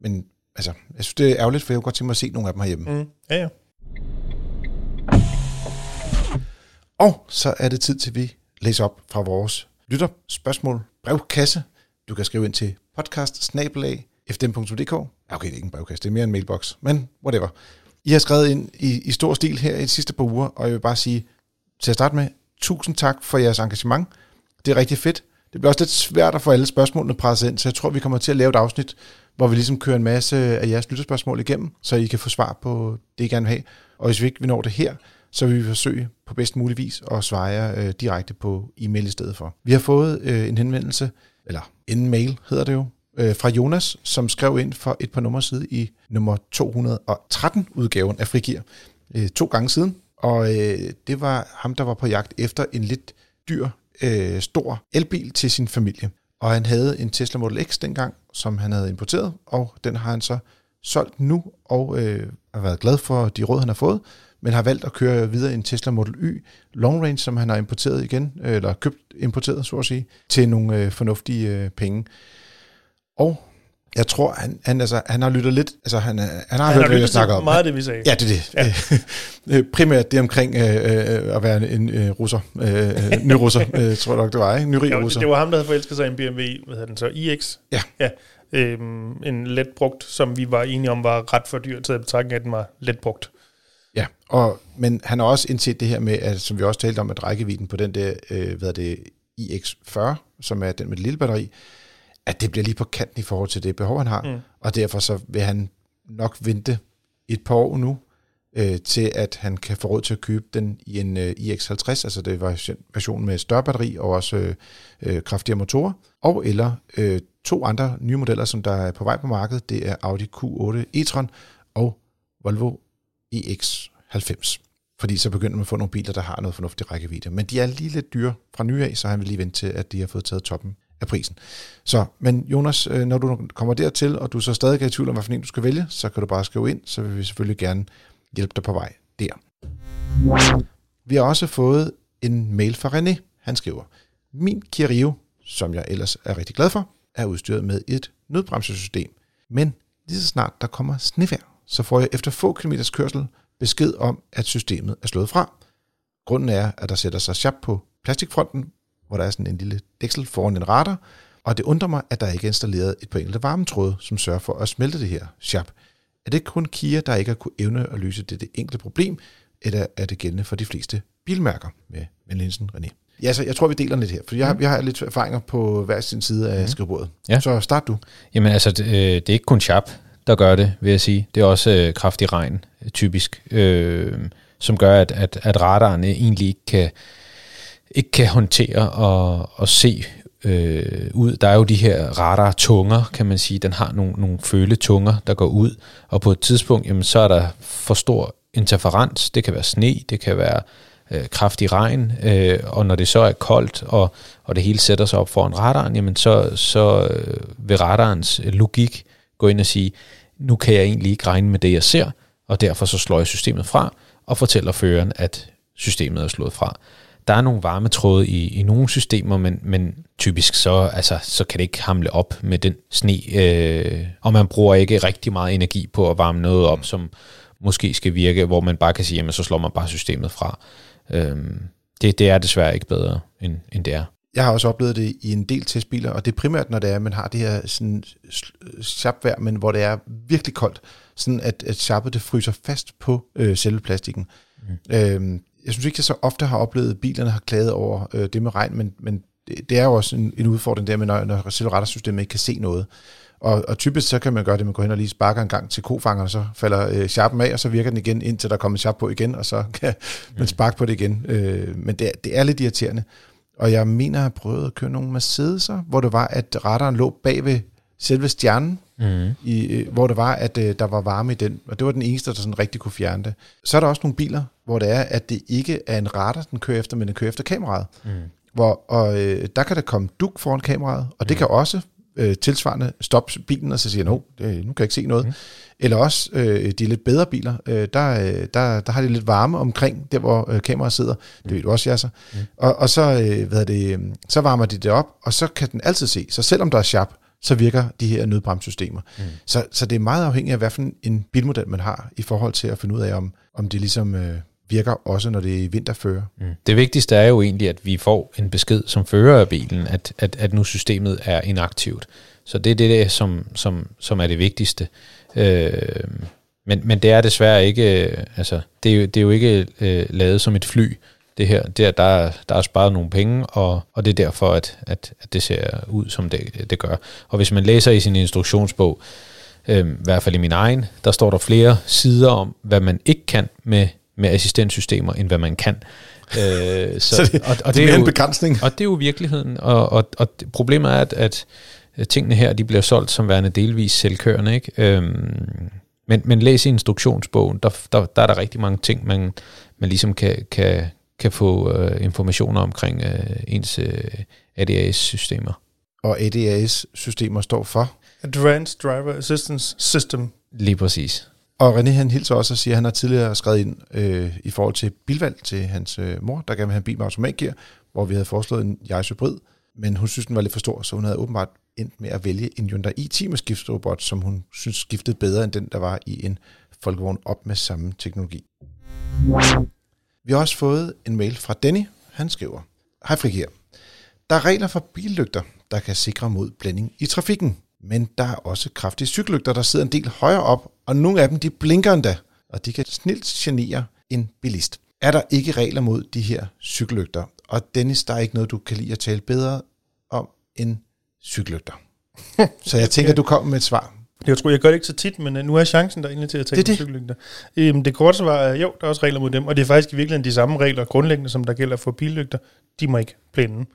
Men altså, jeg synes, det er ærgerligt, for jeg kunne godt tænke mig at se nogle af dem herhjemme. Mm. Ja, ja. Og så er det tid til, vi læser op fra vores lytter spørgsmål brevkasse. Du kan skrive ind til podcast fdm.dk. Okay, det er ikke en brevkasse, det er mere en mailbox, men whatever. I har skrevet ind i, i stor stil her i de sidste par uger, og jeg vil bare sige til at starte med, tusind tak for jeres engagement. Det er rigtig fedt. Det bliver også lidt svært at få alle spørgsmålene presset ind, så jeg tror, vi kommer til at lave et afsnit, hvor vi ligesom kører en masse af jeres lytterspørgsmål igennem, så I kan få svar på det, I gerne vil have. Og hvis vi ikke når det her, så vil vi forsøge på bedst mulig vis at svare jer øh, direkte på e-mail i stedet for. Vi har fået øh, en henvendelse, eller en mail hedder det jo, øh, fra Jonas, som skrev ind for et par numre side i nummer 213 udgaven af Frigir, øh, to gange siden. Og øh, det var ham, der var på jagt efter en lidt dyr, øh, stor elbil til sin familie. Og han havde en Tesla Model X dengang, som han havde importeret, og den har han så solgt nu, og øh, har været glad for de råd, han har fået, men har valgt at køre videre i en Tesla Model Y Long Range, som han har importeret igen, eller købt importeret, så at sige, til nogle øh, fornuftige øh, penge. Og jeg tror, han, han, altså, han har lyttet lidt, altså han, han har Han hørt, har hvad jeg snakker om. meget af det, vi sagde. Ja, det er det. Ja. <laughs> Primært det omkring øh, øh, at være en øh, russer, øh, ny russer, øh, <laughs> tror jeg nok det var, ikke? Nyrig Ja, russer. det var ham, der havde forelsket sig i en BMW, hvad hedder den så, iX. Ja. ja øhm, en let brugt, som vi var enige om var ret for dyr til at betragte, at den var let brugt. Ja, og, men han har også indset det her med, at, som vi også talte om, at rækkevidden på den der, øh, hvad er det, iX40, som er den med det lille batteri, at det bliver lige på kanten i forhold til det behov, han har. Mm. Og derfor så vil han nok vente et par år nu, øh, til at han kan få råd til at købe den i en øh, iX50, altså det version- version med større batteri og også øh, øh, kraftigere motorer, og eller øh, to andre nye modeller, som der er på vej på markedet, det er Audi Q8 e-tron og Volvo EX90. Fordi så begynder man at få nogle biler, der har noget fornuftig rækkevidde. Men de er lige lidt dyre fra nye af, så han vil lige vente til, at de har fået taget toppen af prisen. Så, men Jonas, øh, når du kommer dertil, og du så stadig er i tvivl om, hvilken du skal vælge, så kan du bare skrive ind, så vil vi selvfølgelig gerne hjælpe dig på vej der. Vi har også fået en mail fra René. Han skriver, min Kia Rio, som jeg ellers er rigtig glad for, er udstyret med et nødbremsesystem. Men lige så snart der kommer snevær, så får jeg efter få kilometers kørsel besked om, at systemet er slået fra. Grunden er, at der sætter sig chap på plastikfronten, hvor der er sådan en lille dæksel foran en radar, og det undrer mig, at der ikke er installeret et par enkelte varmetråde, som sørger for at smelte det her chap. Er det kun Kia, der ikke har kunnet evne at løse dette enkle problem, eller er det gældende for de fleste bilmærker med Venlinsen René? Ja, så jeg tror, vi deler lidt her, for jeg har, jeg har lidt erfaringer på hver sin side af skrivebordet. Ja. Så start du. Jamen altså, det, øh, det er ikke kun Sharp, der gør det, vil jeg sige. Det er også øh, kraftig regn, typisk, øh, som gør, at, at, at radaren egentlig ikke kan, ikke kan håndtere og, og se øh, ud. Der er jo de her radar-tunger, kan man sige. Den har nogle, nogle føletunger, der går ud, og på et tidspunkt, jamen, så er der for stor interferens. Det kan være sne, det kan være øh, kraftig regn, øh, og når det så er koldt, og, og det hele sætter sig op foran radaren, jamen så, så øh, vil radarens øh, logik gå ind og sige, nu kan jeg egentlig ikke regne med det, jeg ser, og derfor så slår jeg systemet fra, og fortæller føreren, at systemet er slået fra. Der er nogle varmetråde i, i nogle systemer, men, men typisk så, altså, så kan det ikke hamle op med den sne, øh, og man bruger ikke rigtig meget energi på at varme noget op, som måske skal virke, hvor man bare kan sige, jamen så slår man bare systemet fra. Øhm, det, det er desværre ikke bedre, end, end det er. Jeg har også oplevet det i en del testbiler, og det er primært, når det er, at man har det her sådan sharpvejr, men hvor det er virkelig koldt, sådan at, at sharpet det fryser fast på øh, selve plastikken. Mm. Øhm, jeg synes ikke, jeg så ofte har oplevet, at bilerne har klaget over øh, det med regn, men, men det, er jo også en, en udfordring der med, når, når selve radarsystemet ikke kan se noget. Og, og typisk så kan man gøre det, man går hen og lige sparker en gang til kofangeren, og så falder øh, sharpen af, og så virker den igen, indtil der kommer sharp på igen, og så kan man sparke på det igen. Øh, men det, er- det er lidt irriterende. Og jeg mener, at jeg har prøvet at køre nogle Mercedes'er, hvor det var, at radaren lå bag ved selve stjernen, Mm. i, øh, hvor det var, at øh, der var varme i den, og det var den eneste, der sådan rigtig kunne fjerne det. Så er der også nogle biler, hvor det er, at det ikke er en radar, den kører efter, men den kører efter kameraet. Mm. Hvor, og øh, der kan der komme duk foran kameraet, og det kan også øh, tilsvarende stop bilen, og så siger, no, det, nu kan jeg ikke se noget. Mm. Eller også øh, de lidt bedre biler, øh, der, øh, der, der har de lidt varme omkring, der hvor øh, kameraet sidder. Det ved du også, Jasser. Mm. Og, og så, øh, hvad det, så varmer de det op, og så kan den altid se. Så selvom der er sharp, så virker de her nødbremssystemer. Mm. Så, så det er meget afhængigt af, hvilken en bilmodel man har, i forhold til at finde ud af, om, om det ligesom øh, virker også, når det er vinterfører. Mm. Det vigtigste er jo egentlig, at vi får en besked som fører af bilen, at, at, at nu systemet er inaktivt. Så det er det, der, som, som, som er det vigtigste. Øh, men, men det er desværre ikke, øh, altså, det er jo, det er jo ikke øh, lavet som et fly, det her. Det er, der, er, der er sparet nogle penge, og, og det er derfor, at, at, at det ser ud, som det, det gør. Og hvis man læser i sin instruktionsbog, øh, i hvert fald i min egen, der står der flere sider om, hvad man ikke kan med, med assistenssystemer, end hvad man kan. Øh, <laughs> så, så det, og, og det, det er jo en begrænsning. Og det er jo virkeligheden, og, og, og problemet er, at, at tingene her, de bliver solgt som værende delvis selvkørende, ikke? Øhm, men, men læs i instruktionsbogen, der, der, der er der rigtig mange ting, man, man ligesom kan, kan, kan få øh, informationer omkring øh, ens øh, ADAS-systemer. Og ADAS-systemer står for? Advanced Driver Assistance System. Lige præcis. Og René han hilser også og siger, at han har tidligere skrevet ind øh, i forhold til bilvalg til hans øh, mor, der gerne vil have en bil med automatgear, hvor vi havde foreslået en Yaris Hybrid, men hun synes, den var lidt for stor, så hun havde åbenbart endt med at vælge en Hyundai i10 med skiftrobot, som hun synes skiftede bedre end den, der var i en folkevogn op med samme teknologi. Vi har også fået en mail fra Denny. Han skriver, Hej Frik her. Der er regler for billygter, der kan sikre mod blænding i trafikken. Men der er også kraftige cykellygter, der sidder en del højere op, og nogle af dem de blinker endda, og de kan snilt genere en bilist. Er der ikke regler mod de her cykellygter? Og Dennis, der er ikke noget, du kan lide at tale bedre om end cykellygter. <laughs> Så jeg tænker, du kommer med et svar. Jeg tror, jeg gør det ikke så tit, men øh, nu er chancen der egentlig til at tale det om cykellygter. Øhm, det korte svar er, jo, der er også regler mod dem, og det er faktisk i virkeligheden de samme regler grundlæggende, som der gælder for billygter. De må ikke blænde.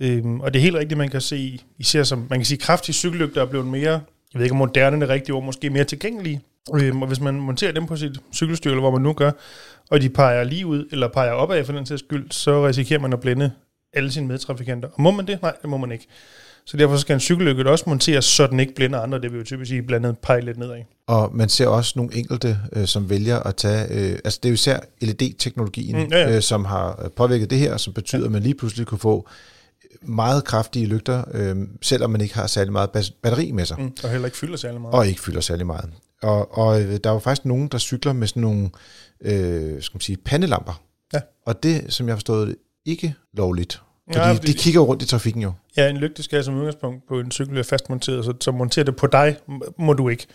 Øhm, og det er helt rigtigt, man kan se, især som, man kan sige, kraftige cykellygter er blevet mere, jeg ved ikke om moderne er det rigtige ord, måske mere tilgængelige. Øhm, og hvis man monterer dem på sit cykelstyr, eller hvor man nu gør, og de peger lige ud, eller peger opad for den sags skyld, så risikerer man at blænde alle sine medtrafikanter. Og må man det? Nej, det må man ikke. Så derfor skal en cykellygte også monteres, så den ikke blænder andre. Det vil jo typisk sige blandet pege lidt nedad. Og man ser også nogle enkelte, øh, som vælger at tage... Øh, altså det er jo især LED-teknologien, mm, ja, ja. Øh, som har påvirket det her, som betyder, ja. at man lige pludselig kunne få meget kraftige lygter, øh, selvom man ikke har særlig meget batteri med sig. Mm, og heller ikke fylder særlig meget. Og ikke fylder særlig meget. Og, og der er jo faktisk nogen, der cykler med sådan nogle øh, skal man sige, pandelamper. Ja. Og det, som jeg har forstået, ikke lovligt. Fordi, ja, fordi de kigger rundt i trafikken jo. Ja, en lygte skal som udgangspunkt på en cykel være fastmonteret, så, så montere det på dig må du ikke.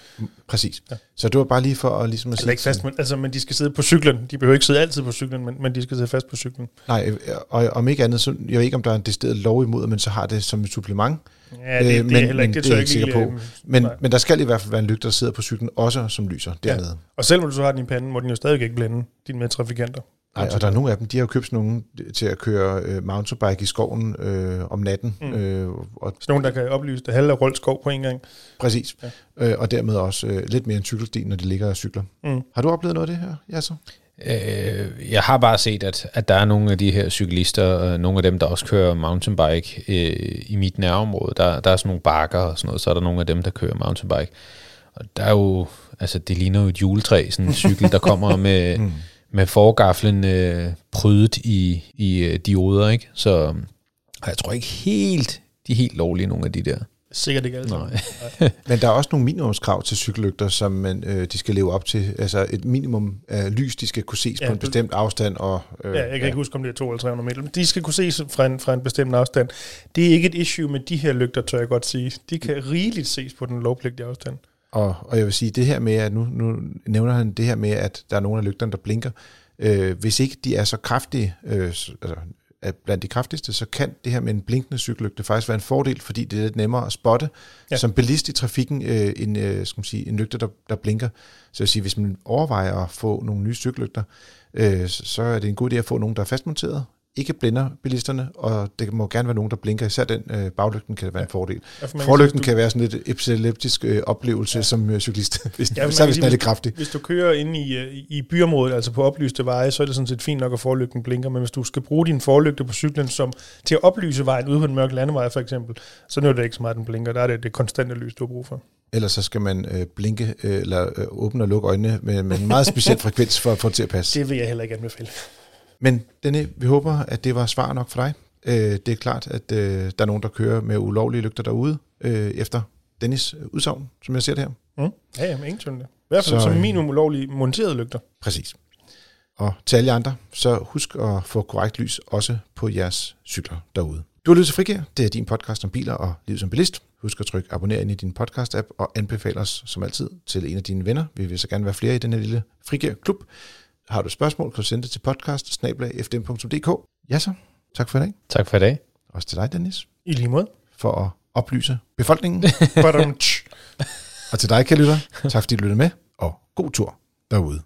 Præcis. Ja. Så det var bare lige for at ligesom at sige... Ikke fast, men, altså, men de skal sidde på cyklen. De behøver ikke sidde altid på cyklen, men, men de skal sidde fast på cyklen. Nej, og om ikke andet, så jeg ved ikke, om der er en decideret lov imod, men så har det som et supplement. Ja, det, øh, men, det er heller ikke, det, det er jeg ikke sikker på. Men, men der skal i hvert fald være en lygte, der sidder på cyklen, også som lyser dernede. Ja. Og selvom du så har den i panden, må den jo stadig ikke blænde dine medtrafikanter. Nej, og der er nogle af dem, de har jo købt sådan nogle til at køre øh, mountainbike i skoven øh, om natten. Mm. Øh, og sådan nogle, der kan oplyse det halve af skov på en gang. Præcis. Ja. Øh, og dermed også øh, lidt mere en cykelsti, når de ligger og cykler. Mm. Har du oplevet noget af det her, Jasser? Øh, jeg har bare set, at, at der er nogle af de her cyklister, øh, nogle af dem, der også kører mountainbike øh, i mit nærområde. Der, der er sådan nogle bakker og sådan noget, så er der nogle af dem, der kører mountainbike. Og der er jo, altså det ligner jo et juletræ, sådan en cykel, der kommer <laughs> med... mm med forgaflen øh, prydet i, i øh, dioder, ikke? Så jeg tror ikke helt, de er helt lovlige, nogle af de der. Sikkert ikke alle Nej. <laughs> Men der er også nogle minimumskrav til cykellygter, som man, øh, de skal leve op til. Altså et minimum af lys, de skal kunne ses ja, på en bestemt afstand. Og, øh, ja, jeg kan ja. ikke huske, om det er 2 eller 300 meter, men de skal kunne ses fra en, fra en bestemt afstand. Det er ikke et issue med de her lygter, tør jeg godt sige. De kan rigeligt ses på den lovpligtige afstand. Og, og jeg vil sige, det her med, at nu, nu nævner han det her med, at der er nogle af lygterne, der blinker. Øh, hvis ikke de er så kraftige, øh, altså er blandt de kraftigste, så kan det her med en blinkende cykellygte faktisk være en fordel, fordi det er lidt nemmere at spotte ja. som bilist i trafikken øh, en, øh, skal man sige, en lygte, der, der blinker. Så jeg sige, hvis man overvejer at få nogle nye cykellygter, øh, så er det en god idé at få nogle, der er fastmonteret ikke blænder bilisterne, og det må gerne være nogen, der blinker. Især den øh, baglygten kan være en fordel. Ja, for Forlygten sige, kan være sådan lidt epileptisk øh, oplevelse ja. som øh, cyklist, hvis, Ja, man hvis den er lidt kraftig. Hvis du kører inde i, øh, i byområdet, altså på oplyste veje, så er det sådan set fint nok, at forlygten blinker, men hvis du skal bruge din forlygte på cyklen som, til at oplyse vejen ude på en mørk landevej for eksempel, så nytter det ikke så meget, at den blinker. Der er det det konstante lys, du har brug for. Ellers så skal man øh, blinke, øh, eller øh, åbne og lukke øjnene med, med en meget speciel frekvens for at få det til at passe. Det vil jeg heller ikke anbefale. Men denne, vi håber, at det var svar nok for dig. Øh, det er klart, at øh, der er nogen, der kører med ulovlige lygter derude, øh, efter Dennis udsagn, som jeg ser det her. Mm. Ja, jamen, ingen tvivl. I hvert fald Så, som øh, minimum ulovlige monterede lygter. Præcis. Og til alle andre, så husk at få korrekt lys også på jeres cykler derude. Du har lyttet til Frigir. Det er din podcast om biler og liv som bilist. Husk at trykke abonner ind i din podcast-app og anbefale os som altid til en af dine venner. Vi vil så gerne være flere i den her lille Frigir-klub. Har du spørgsmål, kan du sende det til podcast Ja så, tak for i dag. Tak for i dag. Også til dig, Dennis, I lige måde. for at oplyse befolkningen. Og til dig, kære lytter, tak fordi du lyttede med, og god tur derude.